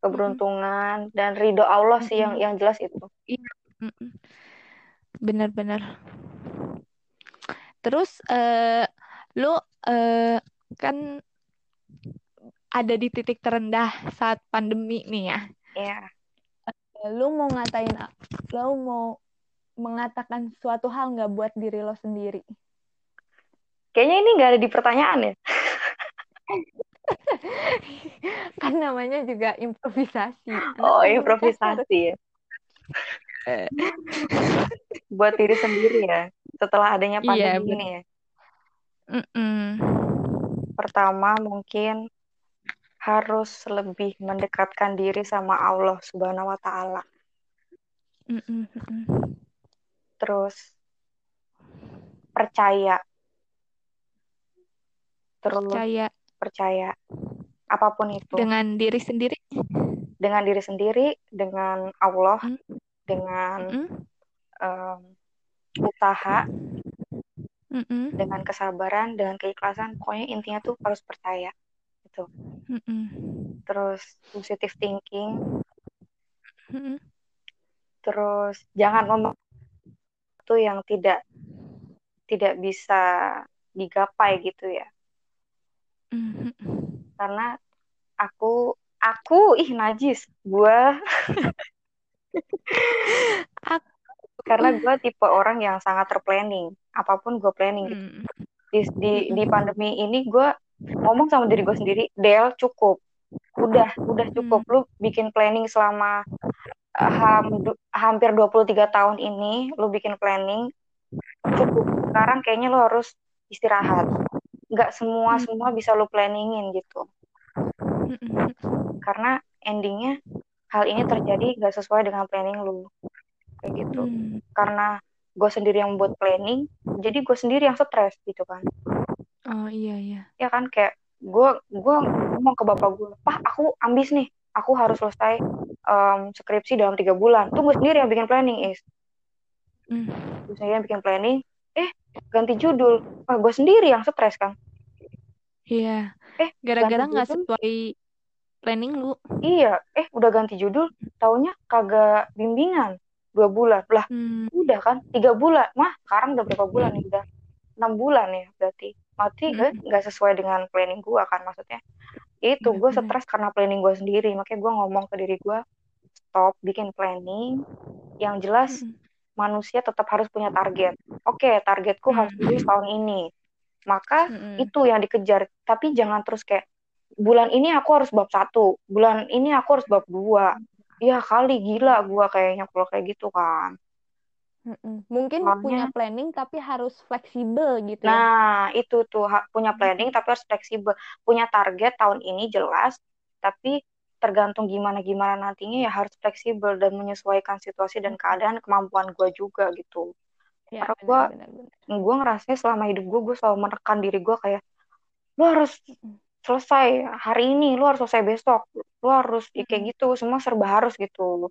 Keberuntungan mm-hmm. dan ridho Allah sih mm-hmm. yang yang jelas itu. Iya. Benar-benar. Terus uh, lo uh, kan ada di titik terendah saat pandemi nih ya. Iya. Yeah. Lu mau ngatain, lu mau mengatakan suatu hal nggak buat diri lo sendiri? Kayaknya ini nggak ada di pertanyaan ya. <laughs> kan namanya juga improvisasi. oh, improvisasi ya. buat diri sendiri ya. Setelah adanya iya, pandemi iya, ini ya. Mm -mm. Pertama mungkin harus lebih mendekatkan diri sama Allah Subhanahu wa taala. Terus percaya. Terus percaya. Percaya. Apa pun itu. Dengan diri sendiri. Dengan diri sendiri, dengan Allah, mm. dengan mm. Um, usaha, Mm-mm. dengan kesabaran, dengan keikhlasan. Pokoknya intinya tuh harus percaya gitu. Mm-mm. Terus positive thinking. Mm-mm. Terus jangan ngomong itu yang tidak tidak bisa digapai gitu ya. Mm-hmm. Karena aku aku ih najis gua <laughs> karena gue tipe orang yang sangat terplanning apa pun gue planning gitu hmm. di, di di pandemi ini gue ngomong sama diri gue sendiri Del cukup udah udah cukup hmm. lu bikin planning selama ham, hampir 23 tahun ini lu bikin planning cukup. Sekarang kayaknya lu harus istirahat. Nggak semua hmm. semua bisa lu planningin gitu. Hmm. karena endingnya hal ini terjadi nggak sesuai dengan planning lu. Kayak gitu. Hmm. karena gue sendiri yang buat planning jadi gue sendiri yang stres gitu kan. Oh iya iya. Ya kan kayak gue gue ngomong ke bapak gue pak aku ambis nih. Aku harus selesai um, skripsi dalam tiga bulan. Tuh gue sendiri yang bikin planning is. Mm. gue sendiri yang bikin planning eh ganti judul. Ah gue sendiri yang stres kan iya. Eh gara-gara nggak sesuai planning lu. Iya. Eh udah ganti judul taunya kagak bimbingan. Dua bulan. Lah hmm. udah kan tiga bulan. Mah sekarang udah berapa bulan nih? Udah enam bulan ya berarti. Mati hmm. nggak sesuai dengan planning gue kan maksudnya itu gue stres karena planning gue sendiri makanya gue ngomong ke diri gue stop bikin planning yang jelas hmm. manusia tetap harus punya target oke okay, targetku hmm. harus lulus tahun ini maka hmm. itu yang dikejar tapi jangan terus kayak bulan ini aku harus bab satu bulan ini aku harus bab dua Iya kali gila gue kayaknya kalau kayak gitu kan. Mungkin Soalnya, punya planning tapi harus fleksibel gitu ya. Nah, itu tuh punya planning tapi harus fleksibel. Punya target tahun ini jelas, tapi tergantung gimana gimana nantinya ya harus fleksibel dan menyesuaikan situasi dan keadaan kemampuan gue juga gitu. Ya, Karena gue gue ngerasa selama hidup gue gue selalu menekan diri gue kayak lo harus selesai hari ini lu harus selesai besok lu harus ya, kayak gitu semua serba harus gitu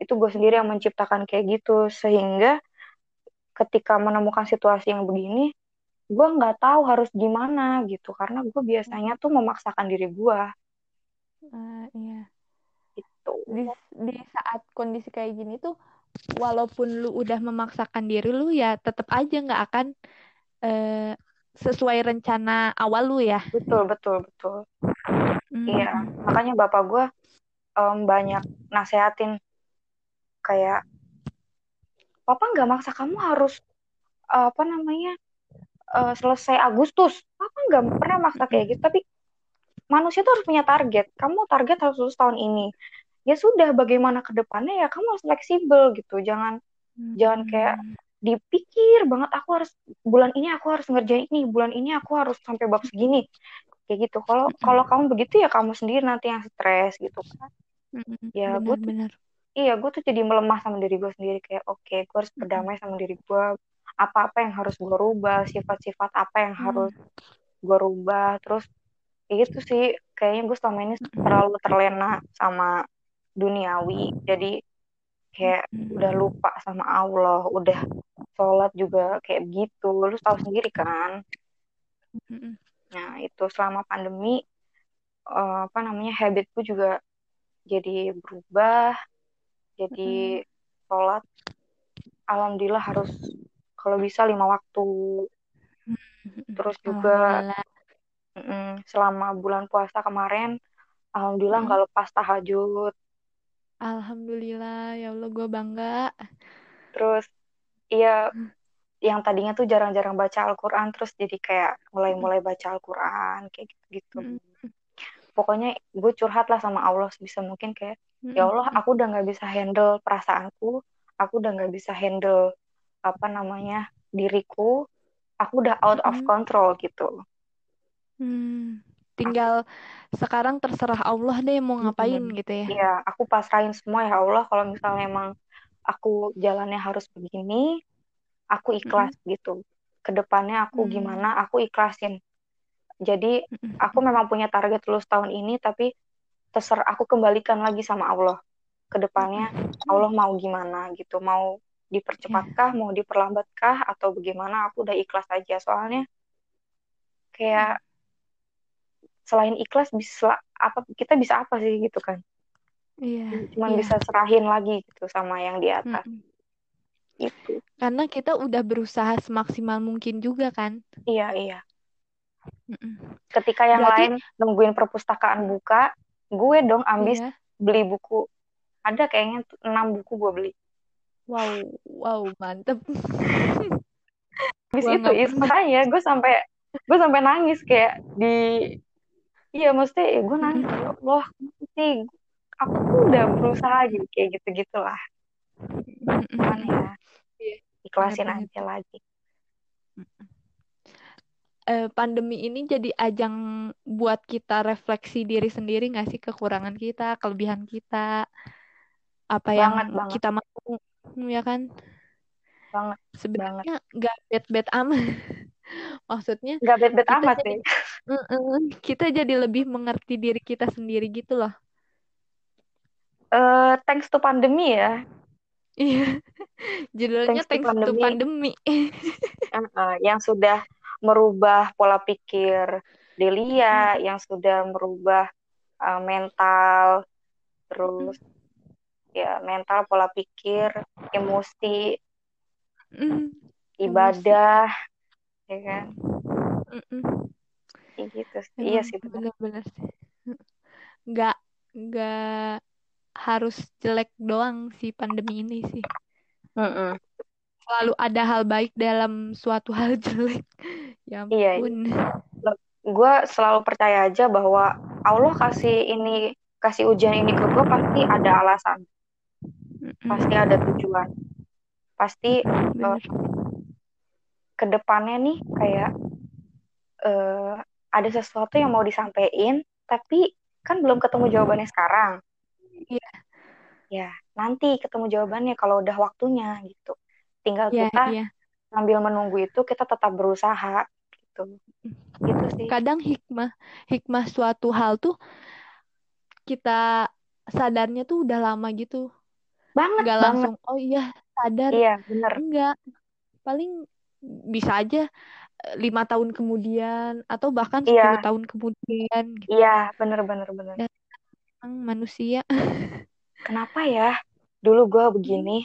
itu gue sendiri yang menciptakan kayak gitu. Sehingga ketika menemukan situasi yang begini gue nggak tahu harus gimana gitu. Karena gue biasanya tuh memaksakan diri gue uh, iya. Itu di, di saat kondisi kayak gini tuh walaupun lu udah memaksakan diri lu ya tetap aja nggak akan uh, sesuai rencana awal lu ya. Betul betul betul. Hmm. iya makanya bapak gue um, banyak nasehatin kayak papa nggak maksa kamu harus uh, apa namanya uh, selesai Agustus. Papa nggak pernah maksa kayak gitu tapi manusia tuh harus punya target. Kamu target harus lulus tahun ini. Ya sudah bagaimana ke depannya ya kamu harus fleksibel gitu. Jangan hmm. jangan kayak dipikir banget aku harus bulan ini aku harus ngerjain ini bulan ini aku harus sampai bab segini. Kayak gitu. Kalau kalau kamu begitu ya kamu sendiri nanti yang stres gitu kan. Ya gue bener. Iya gue tuh jadi melemah sama diri gue sendiri kayak oke okay, gue harus berdamai sama diri gue apa-apa yang harus gue rubah sifat-sifat apa yang mm. harus gue rubah. Terus kayak gitu sih kayaknya gue selama ini terlalu terlena sama duniawi. Jadi kayak udah lupa sama Allah udah sholat juga kayak begitu lu tahu sendiri kan? Nah itu selama pandemi uh, apa namanya habitku juga jadi berubah jadi sholat alhamdulillah harus kalau bisa lima waktu. Terus juga mm, selama bulan puasa kemarin alhamdulillah nggak lepas tahajud. Alhamdulillah ya Allah gue bangga. Terus iya yang tadinya tuh jarang-jarang baca Al-Quran terus jadi kayak mulai-mulai baca Al-Quran kayak gitu-gitu. Pokoknya gue curhat lah sama Allah sebisa mungkin kayak ya Allah aku udah nggak bisa handle perasaanku aku udah nggak bisa handle apa namanya diriku aku udah out of control gitu hmm. tinggal sekarang terserah Allah deh mau ngapain hmm. gitu ya iya aku pasrahin semua ya Allah kalau misalnya emang aku jalannya harus begini aku ikhlas hmm. gitu ke depannya aku hmm. gimana aku ikhlasin jadi aku memang punya target lulus tahun ini tapi terserah aku kembalikan lagi sama Allah ke depannya Allah mau gimana gitu mau dipercepatkah mau diperlambatkah atau bagaimana aku udah ikhlas aja. Soalnya kayak selain ikhlas bisa apa kita bisa apa sih gitu kan? Iya cuman iya. bisa serahin lagi gitu sama yang di atas. Mm itu karena kita udah berusaha semaksimal mungkin juga kan? Iya iya. Ketika yang Berarti... lain nungguin perpustakaan buka, gue dong ambis iya. beli buku. Ada kayaknya enam buku gue beli. Wow, wow, mantep. Habis itu, itu makanya gue sampai gue sampai nangis kayak di iya mesti ya gue nangis ya Allah sih aku tuh udah berusaha gitu kayak gitu gitulah cuman ya iya, ikhlasin aja lagi eh, pandemi ini jadi ajang buat kita refleksi diri sendiri nggak sih kekurangan kita, kelebihan kita, apa banget, yang banget. kita mau, ya kan? Banget. Sebenarnya nggak bad-bad amat. <laughs> Maksudnya nggak bad-bad amat jadi, deh. Kita jadi lebih mengerti diri kita sendiri gitu loh. Uh, thanks to pandemi ya. Iya. <laughs> Judulnya thanks, thanks to pandemi. To pandemi. <laughs> uh, uh, yang sudah merubah pola pikir Delia hmm. yang sudah merubah uh, mental terus hmm. ya mental pola pikir emosi hmm. ibadah emosi. ya kan hmm. ya gitu Emang iya sih benar-benar nggak nggak harus jelek doang si pandemi ini sih mm -mm selalu ada hal baik dalam suatu hal jelek. <laughs> ya iya, iya. ampun. Iya. Gue selalu percaya aja bahwa Allah kasih ini kasih ujian ini ke gue pasti ada alasan. Pasti ada tujuan. Pasti uh, ke depannya nih kayak uh, ada sesuatu yang mau disampaikan tapi kan belum ketemu jawabannya sekarang. Iya. Ya, nanti ketemu jawabannya kalau udah waktunya gitu tinggal yeah, kita yeah. sambil menunggu itu kita tetap berusaha gitu. Gitu sih. Kadang hikmah hikmah suatu hal tuh kita sadarnya tuh udah lama gitu. Banget nggak langsung oh iya sadar. Iya bener. Enggak. Paling bisa aja eh, lima tahun kemudian atau bahkan iya. sepuluh iya. tahun kemudian gitu. iya bener bener bener. Dan manusia. <laughs> Kenapa ya? Dulu gue begini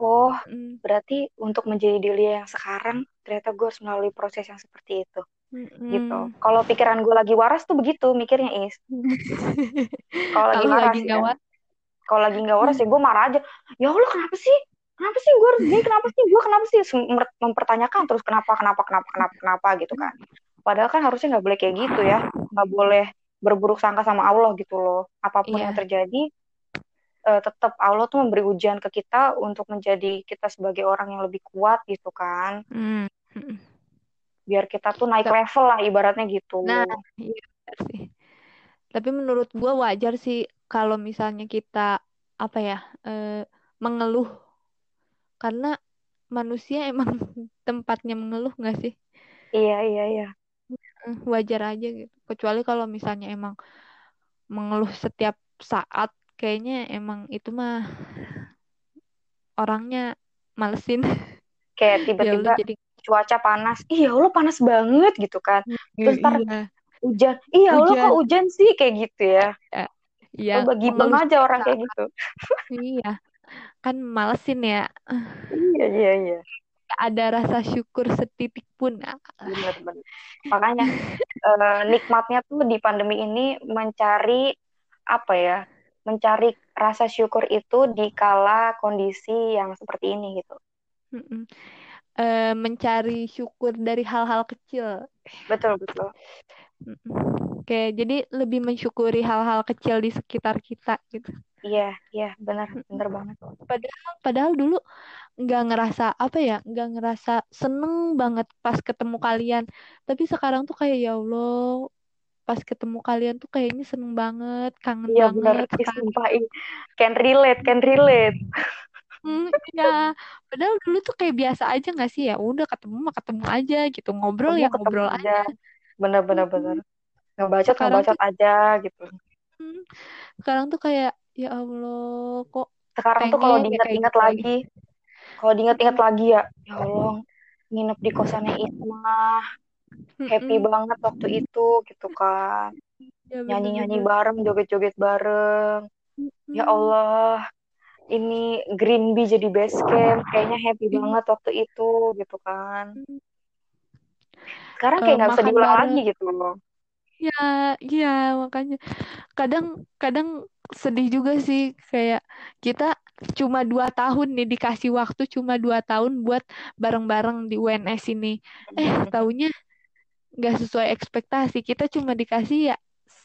oh mm. berarti untuk menjadi Delia yang sekarang ternyata gue harus melalui proses yang seperti itu. Mm. gitu. Kalau pikiran gue lagi waras tuh begitu mikirnya is. <laughs> Kalau lagi waras lagi ya. kalau lagi nggak waras ya gue marah aja. Ya allah kenapa sih? Kenapa sih gue harus gini? Kenapa sih gue kenapa sih? Mempertanyakan terus kenapa kenapa kenapa kenapa kenapa gitu kan. Padahal kan harusnya nggak boleh kayak gitu ya. Nggak boleh berburuk sangka sama Allah gitu loh. Apa pun yeah. yang terjadi uh, tetap Allah tuh memberi ujian ke kita untuk menjadi kita sebagai orang yang lebih kuat gitu kan. Mm. Biar kita tuh naik level lah ibaratnya gitu. Nah, iya sih. Tapi menurut gue wajar sih kalau misalnya kita apa ya uh, mengeluh karena manusia <laughs> emang tempatnya mengeluh nggak sih? Iya iya iya. Wajar aja gitu. Kecuali kalau misalnya emang mengeluh setiap saat kayaknya emang itu mah orangnya malesin kayak <laughs> tiba-tiba jadi... cuaca panas iya lo panas banget gitu kan terus ntar iya. hujan iya lo kok hujan sih kayak gitu ya Iya, bagi bang aja orang kayak gitu. <laughs> iya, kan malesin ya. iya, iya, iya. ada rasa syukur setitik pun. Benar-benar. Makanya uh, nikmatnya tuh di pandemi ini mencari apa ya? Mencari rasa syukur itu di kala kondisi yang seperti ini gitu. Uh, mencari syukur dari hal-hal kecil. Betul betul. Oke, jadi lebih mensyukuri hal-hal kecil di sekitar kita gitu. Iya, iya, benar, benar banget. Padahal, padahal dulu nggak ngerasa apa ya nggak ngerasa seneng banget pas ketemu kalian tapi sekarang tuh kayak ya Allah pas ketemu kalian tuh kayaknya seneng banget kangen iya, banget bener. sumpah can relate can relate. Hmm, ya padahal dulu tuh kayak biasa aja nggak sih? Ya udah ketemu mah ketemu aja gitu. Ngobrol ketemu, ya ngobrol aja. bener bener hmm. bener. Ngebacot ngebacot tuh, aja gitu. Hmm, sekarang tuh kayak ya Allah kok sekarang tuh kalau diingat-ingat gitu lagi. kalau diingat-ingat lagi ya ya Allah nginep di kosannya Isma happy banget waktu itu gitu kan. Ya, nyanyi-nyanyi bareng joget-joget bareng. Ya Allah ini Green Bee jadi base camp. Kayaknya happy banget waktu itu gitu kan. Sekarang kayak nggak uh, bisa diulang lagi gitu loh. Ya iya makanya. Kadang kadang sedih juga sih. Kayak kita cuma dua tahun nih dikasih waktu cuma dua tahun buat bareng-bareng di UNS ini. Eh taunya nggak sesuai ekspektasi. Kita cuma dikasih ya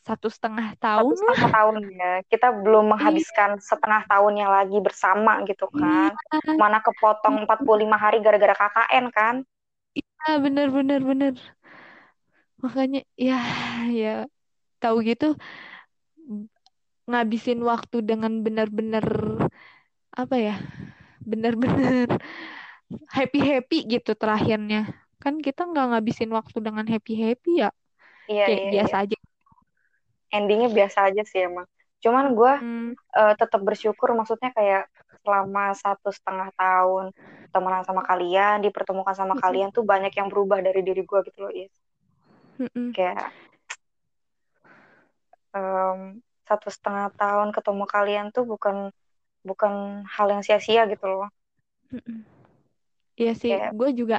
satu setengah tahun satu setengah tahun ya. Kita belum menghabiskan iya. setengah tahunnya lagi bersama gitu kan. Iya. mana kepotong 45 hari gara-gara KKN kan? Iya bener bener bener. Makanya ya ya tahu gitu ngabisin waktu dengan benar-benar apa ya benar-benar <laughs> happy happy gitu terakhirnya kan kita nggak ngabisin waktu dengan happy happy ya iya, kayak iya, biasa iya. aja endingnya biasa aja sih emang cuman gue hmm. uh, tetap bersyukur maksudnya kayak selama satu setengah tahun temenan sama kalian dipertemukan sama hmm. kalian tuh banyak yang berubah dari diri gue gitu loh Is hmm. kayak um, satu setengah tahun ketemu kalian tuh bukan bukan hal yang sia-sia gitu loh. Iya sih, Kayak... gue juga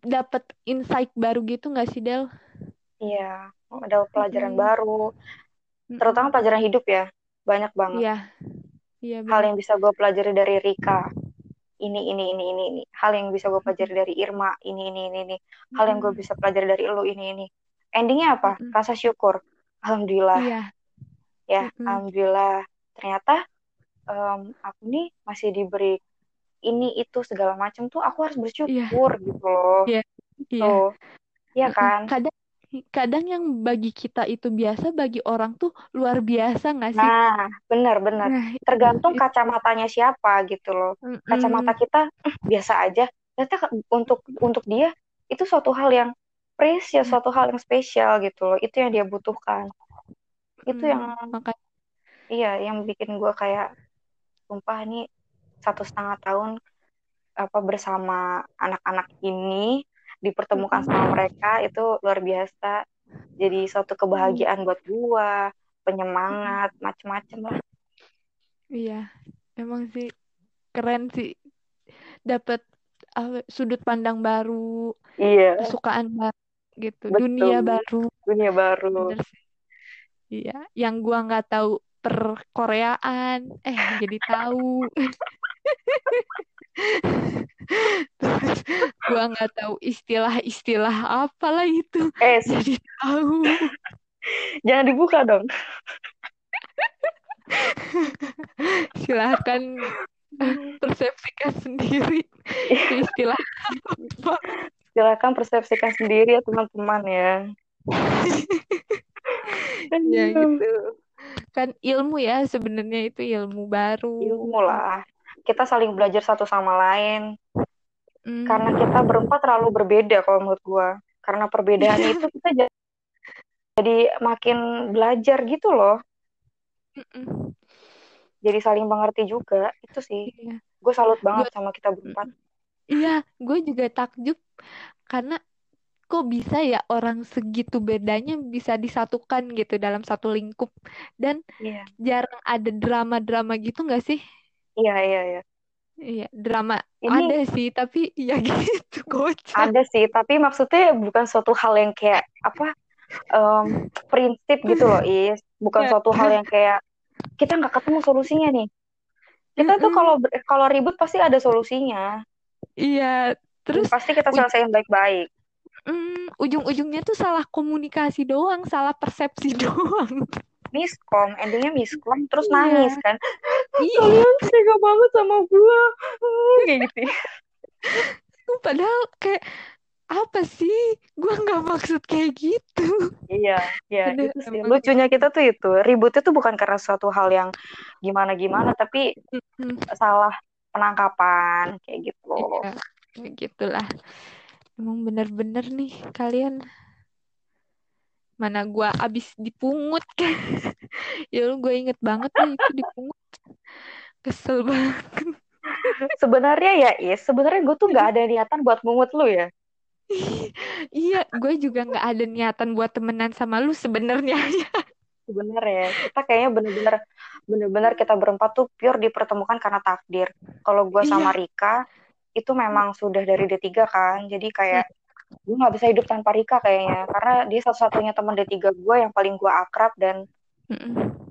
dapat insight baru gitu nggak sih Del? Iya, ada pelajaran hmm. baru, terutama pelajaran hidup ya, banyak banget. Iya, iya. Hal yang bisa gue pelajari dari Rika, ini ini ini ini ini. Hal yang bisa gue pelajari dari Irma, ini ini ini ini. Hal yang gue bisa pelajari dari lo, ini ini. Endingnya apa? Rasa syukur. Alhamdulillah. Iya. Ya, alhamdulillah. Ternyata um, aku nih masih diberi ini itu segala macam tuh aku harus bersyukur yeah. gitu loh. Iya. Yeah. Iya yeah. Iya kan? Kadang kadang yang bagi kita itu biasa bagi orang tuh luar biasa nggak sih? Nah, benar benar. Nah, Tergantung itu. kacamatanya siapa gitu loh. Mm -mm. Kacamata kita eh, biasa aja. Ternyata untuk untuk dia itu suatu hal yang precious, suatu hal yang spesial gitu loh. Itu yang dia butuhkan. Itu mm, yang makanya iya yang bikin gue kayak sumpah ini satu setengah tahun apa bersama anak-anak ini dipertemukan sama mereka itu luar biasa. Jadi suatu kebahagiaan buat gua penyemangat macem-macem lah. Iya emang sih keren sih. Dapat uh, sudut pandang baru iya. kesukaan baru gitu. Betul. dunia baru. Dunia baru iya yang gua nggak tahu perkoreaan eh jadi tahu. Terus <laughs> gua nggak tahu istilah-istilah apalah itu. Eh jadi tahu. Jangan dibuka dong. Silahkan persepsikan sendiri istilah apa. Silakan persepsikan sendiri ya teman-teman ya. <laughs> Ya gitu kan ilmu ya sebenarnya itu ilmu baru. Ilmu lah. Kita saling belajar satu sama lain. Mm. karena kita berempat terlalu berbeda kalau menurut gue karena perbedaan <laughs> itu kita jadi makin belajar gitu loh. Mm-mm. jadi saling mengerti juga itu sih. Iya. gue salut banget gua... sama kita berempat. Iya gue juga takjub. Karena kok bisa ya orang segitu bedanya bisa disatukan gitu dalam satu lingkup dan yeah. jarang ada drama-drama gitu nggak sih? Iya iya iya. Iya, drama ini ada sih, tapi <laughs> ya gitu kocak. Ada sih, tapi maksudnya bukan suatu hal yang kayak apa um, prinsip gitu loh, Is. Bukan ya. suatu hal yang kayak kita nggak ketemu solusinya nih. Kita tuh kalau kalau ribut pasti ada solusinya. Iya, terus pasti kita selesaiin baik-baik. Mm, ujung-ujungnya tuh salah komunikasi doang, salah persepsi <laughs> doang. Miskom endingnya miskom terus iya. nangis kan? Iya. kalian tega banget sama gue kayak gitu padahal kayak apa sih? Gue nggak maksud kayak gitu. Iya iya itu sih. lucunya kita tuh itu ributnya tuh bukan karena suatu hal yang gimana gimana tapi salah penangkapan kayak gitu. Iya, gitulah emang bener-bener nih kalian. Mana gue abis dipungut <laughs> kan. Ya lu gue inget banget nih itu dipungut. Kesel banget. Sebenarnya ya is sebenarnya gue tuh nggak ada <laughs> niatan buat mungut lu ya. Iya gue juga nggak ada niatan buat temenan sama lu sebenarnya. <laughs> Sebenarnya kita kayaknya bener-bener bener-bener kita berempat tuh pure dipertemukan karena takdir. Kalau gue sama iya. Rika itu memang sudah dari D3 kan. Jadi kayak gue nggak bisa hidup tanpa Rika kayaknya. Karena dia satu-satunya teman D3 gue yang paling gue akrab dan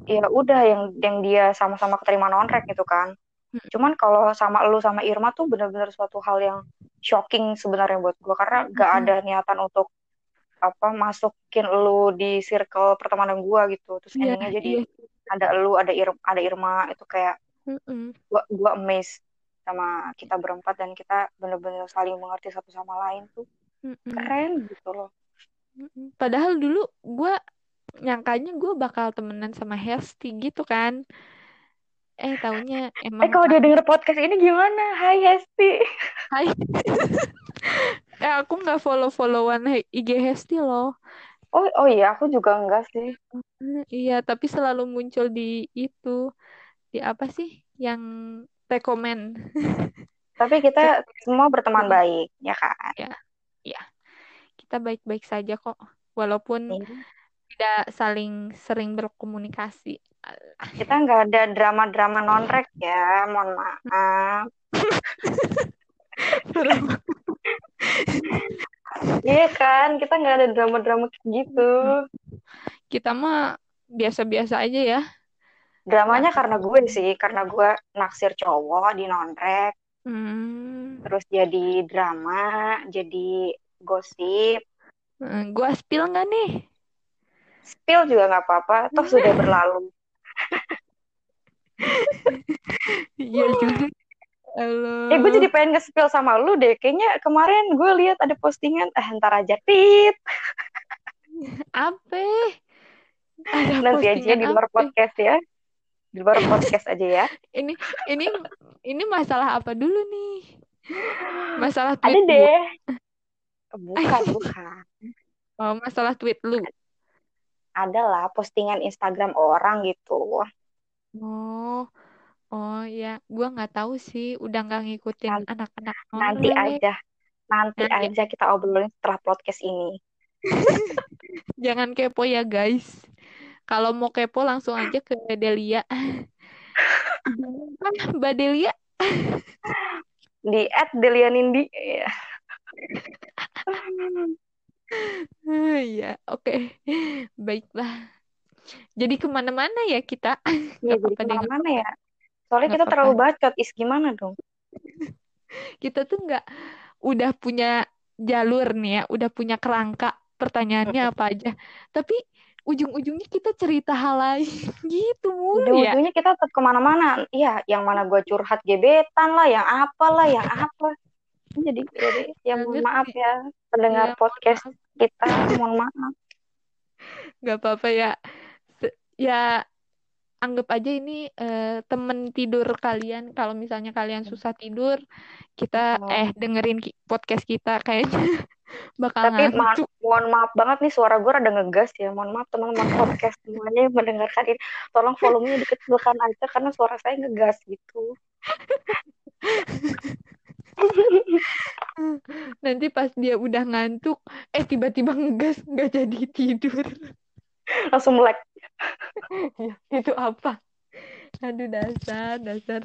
ya udah yang yang dia sama-sama keterima nonrek gitu kan. Cuman kalau sama lu sama Irma tuh bener-bener suatu hal yang shocking sebenarnya buat gue karena gak ada niatan untuk apa masukin lu di circle pertemanan gue gitu. Terus yeah, endingnya jadi yeah. ada lu ada Ir ada Irma. Itu kayak mm gue gue amazed sama kita berempat dan kita bener-bener saling mengerti satu sama lain tuh. Mm-mm. keren gitu loh. Padahal dulu gue nyangkanya gue bakal temenan sama Hesti gitu kan. Eh taunya emang eh kalau dia denger podcast ini gimana? Hai Hesti. Hai. <laughs> Eh aku nggak follow followan IG Hesti loh. Oh oh iya aku juga enggak sih. Iya tapi selalu muncul di itu. Di apa sih? Yang rekomend tapi kita semua berteman baik ya kan? Ya ya. Kita baik-baik saja kok walaupun iya. tidak saling sering berkomunikasi. Kita nggak ada drama-drama nonrek ya mohon maaf. <laughs> Iya kan? Kita nggak ada drama-drama gitu. Kita mah biasa-biasa aja ya dramanya karena gue sih karena gue naksir cowok di nonrek Hmm. Terus jadi drama, jadi gosip. Hmm, gua spill nggak nih? Spill juga nggak apa-apa, toh sudah berlalu. <laughs> Iya juga. Halo. Eh, gue jadi pengen nge-spill sama lu deh. Kayaknya kemarin gue lihat ada postingan, eh ntar aja, tit. Apa? Nanti aja di luar podcast ya di luar podcast aja ya. <laughs> ini ini ini masalah apa dulu nih? Masalah tweet Ada deh. <laughs> Bukan, bukan. Oh, masalah tweet lu. Adalah postingan Instagram orang gitu. Oh. Oh ya, gua nggak tahu sih, udah nggak ngikutin anak-anak. Nanti aja, nanti, nanti aja kita obrolin setelah podcast ini. <laughs> Jangan kepo ya guys. Kalau mau kepo langsung aja ke Delia. <laughs> Mbak Delia. Di at Delia Nindi. Iya, ya, oke. Baiklah. Jadi ke mana-mana ya kita? Iya, jadi ke mana-mana ya? Soalnya kita apa terlalu bacot, is gimana dong? <laughs> kita tuh nggak udah punya jalur nih ya, udah punya kerangka pertanyaannya apa aja. Tapi ujung-ujungnya kita cerita hal lain <laughs> gitu mulu ya. Ujung-ujungnya kita tetap ke mana-mana. Iya, yang mana gue curhat gebetan lah, yang apa lah, yang apa. Jadi, jadi ya mohon maaf ya pendengar ya, podcast maaf. kita, mohon maaf. <laughs> Gak apa-apa ya. Ya anggap aja ini uh, temen tidur kalian kalau misalnya kalian susah tidur kita oh. eh dengerin podcast kita kayaknya <laughs> bakal tapi ma mohon maaf banget nih suara gue rada ngegas ya. Mohon maaf teman-teman <laughs> podcast semuanya yang mendengarkan ini. Tolong volumenya dikecilkan aja karena suara saya ngegas gitu. <laughs> Nanti pas dia udah ngantuk eh tiba-tiba ngegas nggak jadi tidur. Langsung melek. <laughs> Ya, itu apa? Aduh dasar dasar.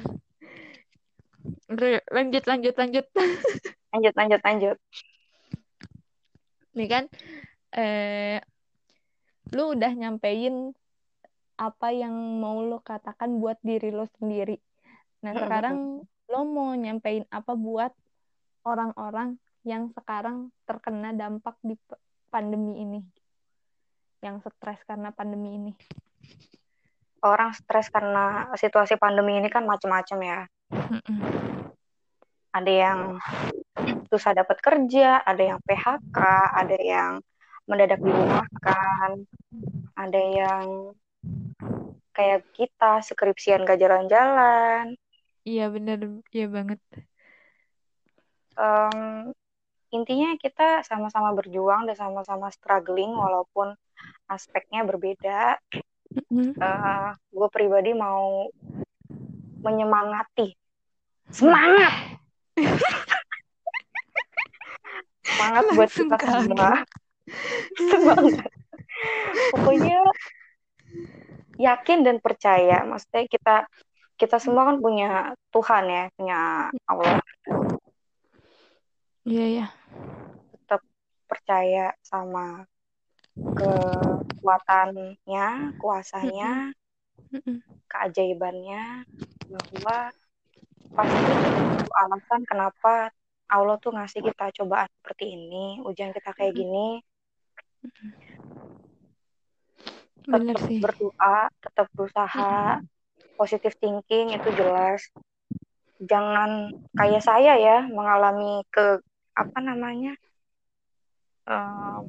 Lanjut lanjut lanjut. Lanjut lanjut lanjut nih kan eh lu udah nyampein apa yang mau lo katakan buat diri lo sendiri. Nah sekarang lo mau nyampein apa buat orang-orang yang sekarang terkena dampak di pandemi ini? Yang stres karena pandemi ini. Orang stres karena situasi pandemi ini kan macam-macam ya. Ada yang susah dapat kerja ada yang PHK ada yang mendadak dirumahkan ada yang kayak kita skripsian gak jalan-jalan. Iya bener. Iya banget. Um, intinya kita sama-sama berjuang dan sama-sama struggling walaupun aspeknya berbeda. Mm-hmm. Uh, gue pribadi mau menyemangati, semangat, <laughs> semangat buat kita semua, <laughs> semangat. Pokoknya yakin dan percaya, maksudnya kita kita semua kan punya Tuhan ya, punya Allah. Iya ya. Tetap percaya sama kekuatannya, kuasanya, keajaibannya, bahwa pasti itu alasan kenapa Allah tuh ngasih kita cobaan seperti ini, ujian kita kayak gini. Tetap berdoa, tetap berusaha, positive thinking itu jelas. Jangan kayak saya ya mengalami ke apa namanya um,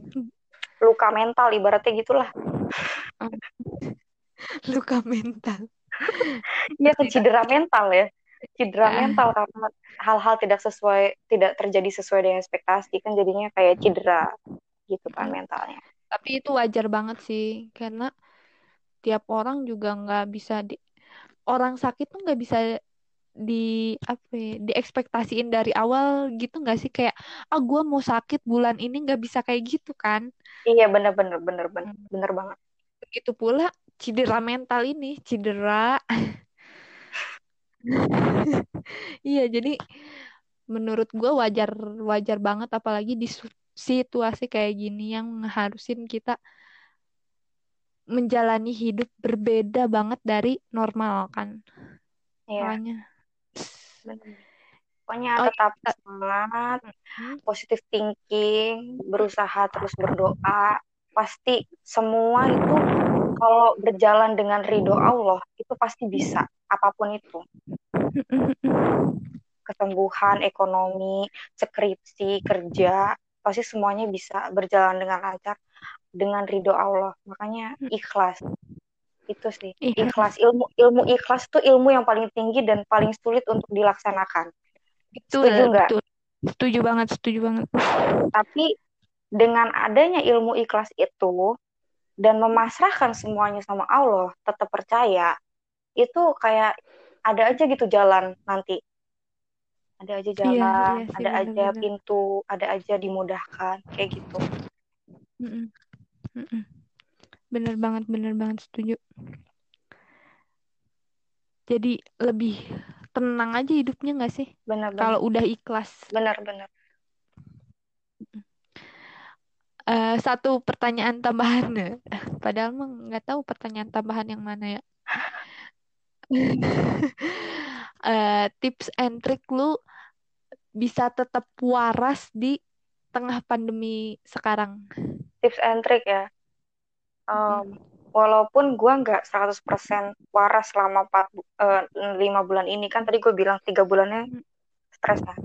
luka mental ibaratnya gitulah. <laughs> Luka mental. Ya cedera mental ya cedera ya. mental karena hal-hal tidak sesuai tidak terjadi sesuai dengan ekspektasi kan jadinya kayak cedera gitu kan mentalnya. Tapi itu wajar banget sih karena tiap orang juga nggak bisa di orang sakit tuh nggak bisa di apa ya, diekspektasiin dari awal gitu nggak sih? Kayak ah gue mau sakit bulan ini nggak bisa kayak gitu kan? Iya bener bener bener bener hmm. bener banget. Begitu pula cedera mental ini cedera <laughs> <laughs> iya jadi menurut gue wajar wajar banget apalagi di situasi kayak gini yang harusin kita menjalani hidup berbeda banget dari normal kan Iya. Makanya Pokoknya oh, tetap iya. semangat, hmm. positive thinking, berusaha terus berdoa. Pasti semua itu kalau berjalan dengan ridho Allah itu pasti bisa apa pun itu. Kesembuhan, ekonomi, skripsi, kerja, pasti semuanya bisa berjalan dengan lancar dengan ridho Allah. Makanya hmm. ikhlas itu sih iya. ikhlas ilmu ilmu ikhlas tuh ilmu yang paling tinggi dan paling sulit untuk dilaksanakan itu setuju nggak setuju banget setuju banget tapi dengan adanya ilmu ikhlas itu dan memasrahkan semuanya sama Allah tetap percaya itu kayak ada aja gitu jalan nanti ada aja jalan iya, iya ada bener, aja bener. pintu ada aja dimudahkan kayak gitu mm -mm. Mm -mm. Bener banget, bener banget setuju. Jadi lebih tenang aja hidupnya nggak sih? Bener, bener. Kalau udah ikhlas. Bener, bener. Uh, satu pertanyaan tambahan <laughs> padahal mah nggak tahu pertanyaan tambahan yang mana ya uh, <laughs> tips and trick lu bisa tetap waras di tengah pandemi sekarang? Tips and trick ya. Um, walaupun gue nggak 100% waras selama 4 uh, 5 bulan ini kan tadi gue bilang tiga bulannya stres kan?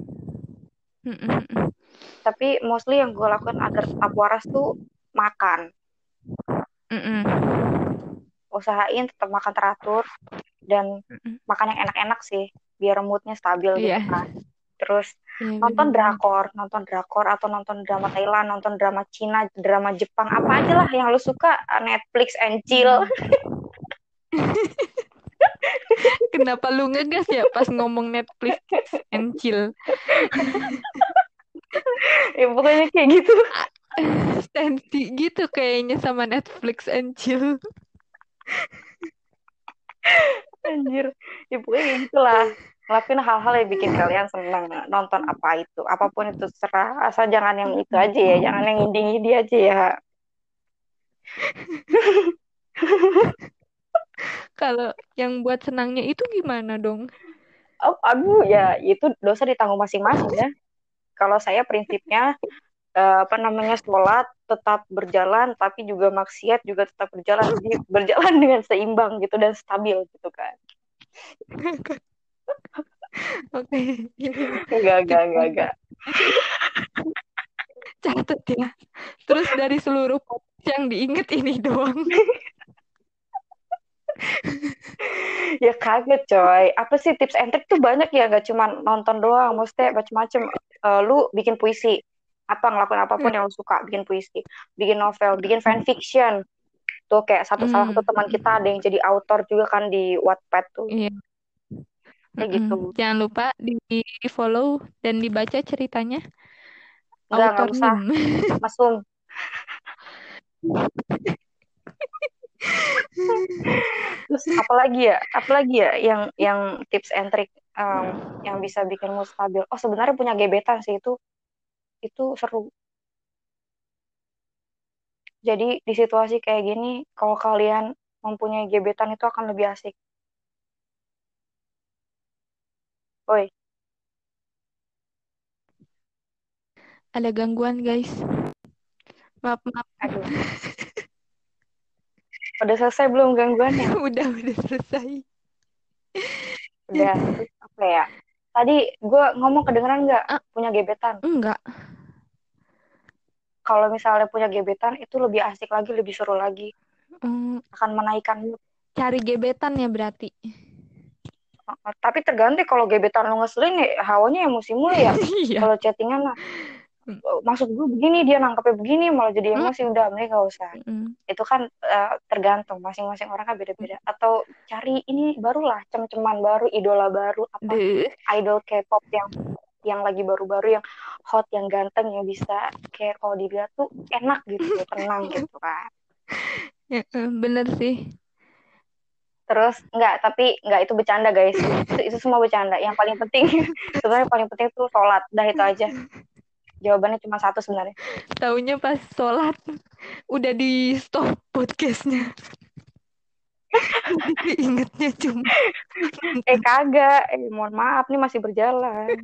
Tapi mostly yang gue lakukan agar tetap waras tuh makan usahain tetap makan teratur dan makan yang enak-enak sih biar moodnya stabil yeah. gitu iya. kan terus ya, nonton bener. drakor nonton drakor atau nonton drama Thailand nonton drama Cina drama Jepang apa aja lah yang lu suka Netflix and chill <laughs> kenapa lu ngegas ya pas ngomong Netflix and chill <laughs> ya pokoknya kayak gitu <laughs> stensi gitu kayaknya sama Netflix and chill anjir. Ya pokoknya gitu lah ngelakuin hal-hal yang bikin kalian senang nonton apa itu. Apa pun itu serah. Asal jangan yang itu aja ya. Jangan yang ngidi-ngidi aja ya. Kalau yang buat senangnya itu gimana dong? Oh, aduh ya itu dosa ditanggung masing-masing ya. Kalau saya prinsipnya uh, apa namanya sholat tetap berjalan tapi juga maksiat juga tetap berjalan berjalan <laughs> dengan seimbang gitu dan stabil gitu kan. Oke. Enggak enggak enggak enggak. <laughs> Catat ya. Terus dari seluruh yang diinget ini doang. Ya kaget coy. Apa sih tips and trick tuh banyak ya gak cuma nonton doang. Maksudnya macam-macam uh, lu bikin puisi apa ngelakuin apa pun hmm. yang lu suka bikin puisi bikin novel bikin fanfiction tuh kayak satu hmm. salah satu teman kita ada yang jadi author juga kan di Wattpad tuh iya. kayak mm gitu jangan lupa di follow dan dibaca ceritanya Enggak, nggak usah masung Terus apalagi ya? Apalagi ya yang yang tips and trick um, yang bisa bikin mood stabil. Oh, sebenarnya punya gebetan sih itu itu seru. Jadi di situasi kayak gini, kalau kalian mempunyai gebetan itu akan lebih asik. Oi. Ada gangguan, guys. Maaf, maaf. Aduh. Udah selesai belum gangguannya? <laughs> udah, udah selesai. Udah, apa ya? Tadi gue ngomong kedengeran nggak uh, punya gebetan? Enggak. Kalau misalnya punya gebetan itu lebih asik lagi, lebih seru lagi. Hmm. Akan menaikkan mood. Cari gebetan ya berarti. tapi tergantung kalau gebetan lo ngeselin ya hawanya emosi mulu ya. <laughs> Iya. kalau chattingan lah Hmm. maksud gue begini dia nangkepnya begini malah jadi emosi hmm. udah mending gak usah hmm. itu kan uh, tergantung masing-masing orang kan beda-beda hmm. atau cari ini barulah cem-ceman baru idola baru apa Duh. idol K-pop yang yang lagi baru-baru yang hot yang ganteng yang bisa kayak kalau dilihat tuh enak gitu tenang <laughs> gitu kan. Ya, eh, bener sih. Terus enggak tapi enggak itu bercanda guys. <laughs> Itu, itu semua bercanda. Yang paling penting <laughs> sebenarnya paling penting tuh sholat. Dah itu aja. Jawabannya cuma satu sebenarnya. Taunya pas sholat udah di stop podcastnya ingetnya cuma <laughs> eh kagak. Eh mohon maaf nih masih berjalan. <laughs>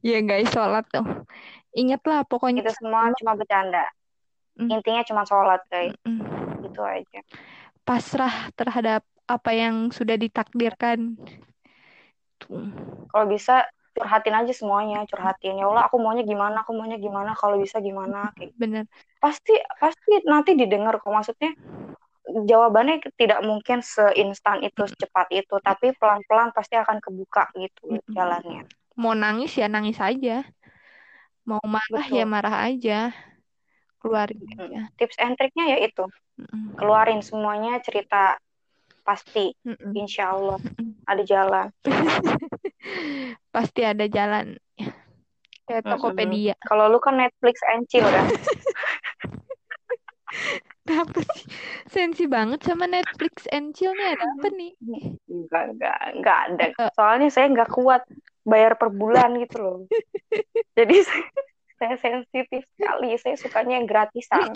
Ya guys sholat tuh. Ingatlah pokoknya itu semua cuma bercanda. Mm. intinya cuma sholat guys mm itu aja. Pasrah terhadap apa yang sudah ditakdirkan. Kalau bisa curhatin aja semuanya. Curhatin ya Allah aku maunya gimana aku maunya gimana. Kalau bisa gimana kayak gitu. bener. Pasti pasti nanti didengar kok. Maksudnya jawabannya tidak mungkin seinstan itu secepat itu tapi pelan pelan pasti akan kebuka gitu jalannya. Mau nangis ya nangis aja. Mau marah ya Betul. ya marah aja. Keluarin aja. Tips and triknya ya itu. Keluarin semuanya cerita pasti insya Allah. Ada jalan. <laughs> Pasti ada jalan. Kayak Tokopedia. Kalau lu kan Netflix and chill kan <laughs> apa sih? Sensi banget sama Netflix and chill nih ada apa nih? enggak enggak enggak ada. Soalnya saya nggak kuat bayar per bulan gitu loh. <laughs> Jadi saya, saya sensitif sekali. Saya sukanya yang gratisan.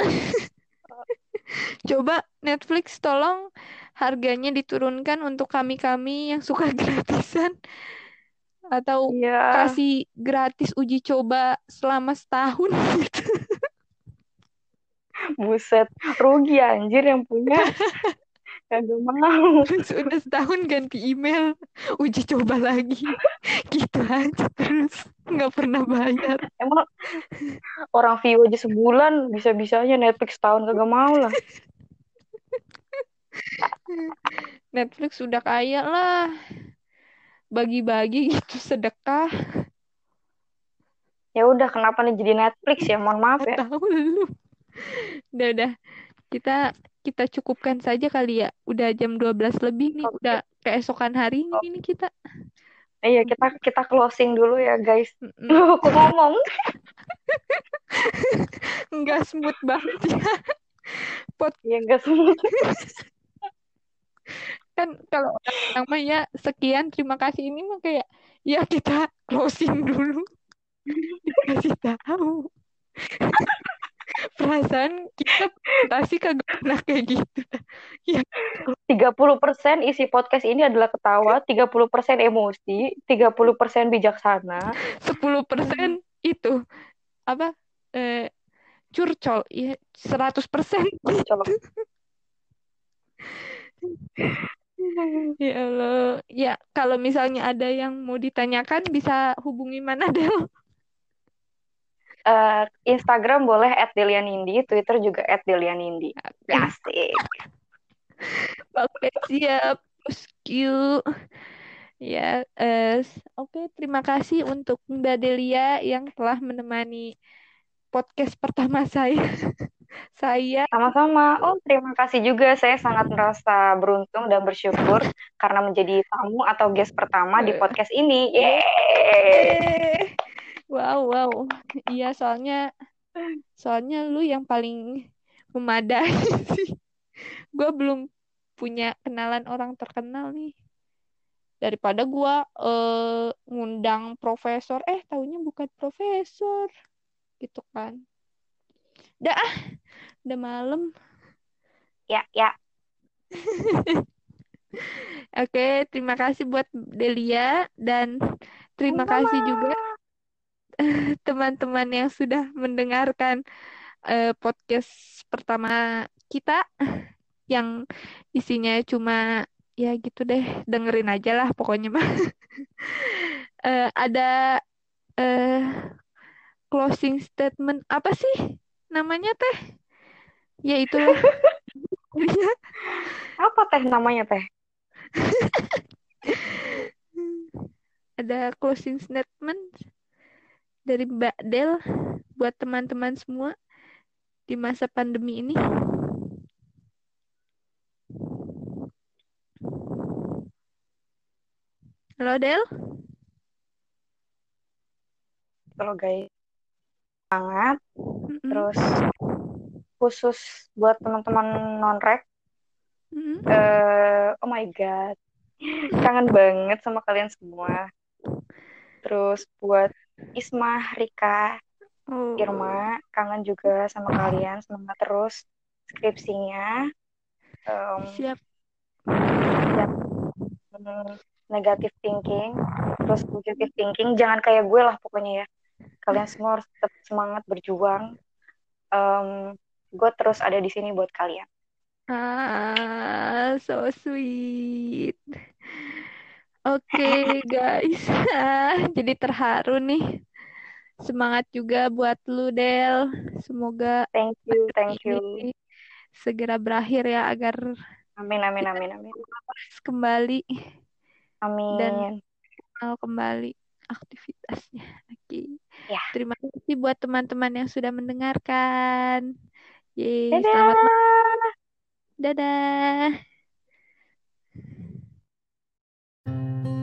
Coba Netflix tolong harganya diturunkan untuk kami-kami yang suka <laughs> gratisan. Atau yeah. kasih gratis uji coba selama setahun <laughs> gitu. Buset, rugi anjir yang punya. <laughs> Kagak mau. Sudah setahun ganti email, uji coba lagi. <laughs> gitu aja terus. Nggak pernah bayar. Emang orang view aja sebulan, bisa-bisanya Netflix tahun kagak mau lah. <laughs> Netflix sudah kaya lah. Bagi-bagi gitu sedekah. Ya udah kenapa nih jadi Netflix ya? Mohon maaf ya. Tahu lu. Udah udah. Kita kita cukupkan saja kali ya. Udah jam 12 lebih nih, okay. udah keesokan hari ini, ini kita. Iya, kita kita closing dulu ya, guys. Lu aku ngomong. <laughs> Enggak smooth banget ya. Pot. Iya, enggak smooth. <laughs> kan kalau namanya sekian terima kasih ini mah kayak ya kita closing dulu <laughs> dikasih tahu perasaan kita presentasi kagak pernah kayak gitu. <laughs> Ya. 30% isi podcast ini adalah ketawa 30% emosi 30% bijaksana. 10% itu apa eh, curcol ya 100% curcol. <laughs> Ya Allah. Ya kalau misalnya ada yang mau ditanyakan bisa hubungi mana Del uh, Instagram boleh @delianindi Twitter juga @delianindi okay. asik oke siap you ya uh, oke okay, terima kasih untuk Mbak Delia yang telah menemani podcast pertama saya <laughs> saya sama-sama. Oh, terima kasih juga. Saya sangat merasa beruntung dan bersyukur karena menjadi tamu atau guest pertama di podcast ini. Yeay! Wow, wow. Iya, soalnya soalnya lu yang paling memadai <laughs> sih. Gue belum punya kenalan orang terkenal nih. Daripada gue uh, ngundang profesor, eh tahunya bukan profesor. Gitu kan. Dah, udah malam. Ya, ya. <laughs> Oke, terima kasih buat Delia dan terima Mama. kasih juga <laughs> teman-teman yang sudah mendengarkan uh, podcast pertama kita <laughs> yang isinya cuma ya gitu deh dengerin aja lah pokoknya mah <laughs> uh, ada uh, closing statement apa sih namanya teh? Ya itulah apa teh namanya teh? Ada closing statement dari Mbak Del buat teman-teman semua di masa pandemi ini? Halo Del? Halo guys. Banget mm-hmm. terus khusus buat teman-teman non-rek mm-hmm. uh, oh my god. <laughs> Kangen banget sama kalian semua. Terus buat Isma Rika oh. Irma kangen juga sama kalian. Semangat terus skripsinya. Um, siap. siap. Hmm, negatif thinking terus positive thinking. Jangan kayak gue lah pokoknya ya. Kalian semua harus tetap semangat berjuang. Um, gue terus ada di sini buat kalian. Ah so sweet oke okay, guys <laughs> jadi terharu nih semangat juga buat lu Del semoga thank you thank you segera berakhir ya agar amin amin amin amin kembali amin dan kembali aktivitasnya. Oke. Ya. Terima kasih buat teman-teman yang sudah mendengarkan. Yeay, Dadah. selamat malam. Dadah. Thank you.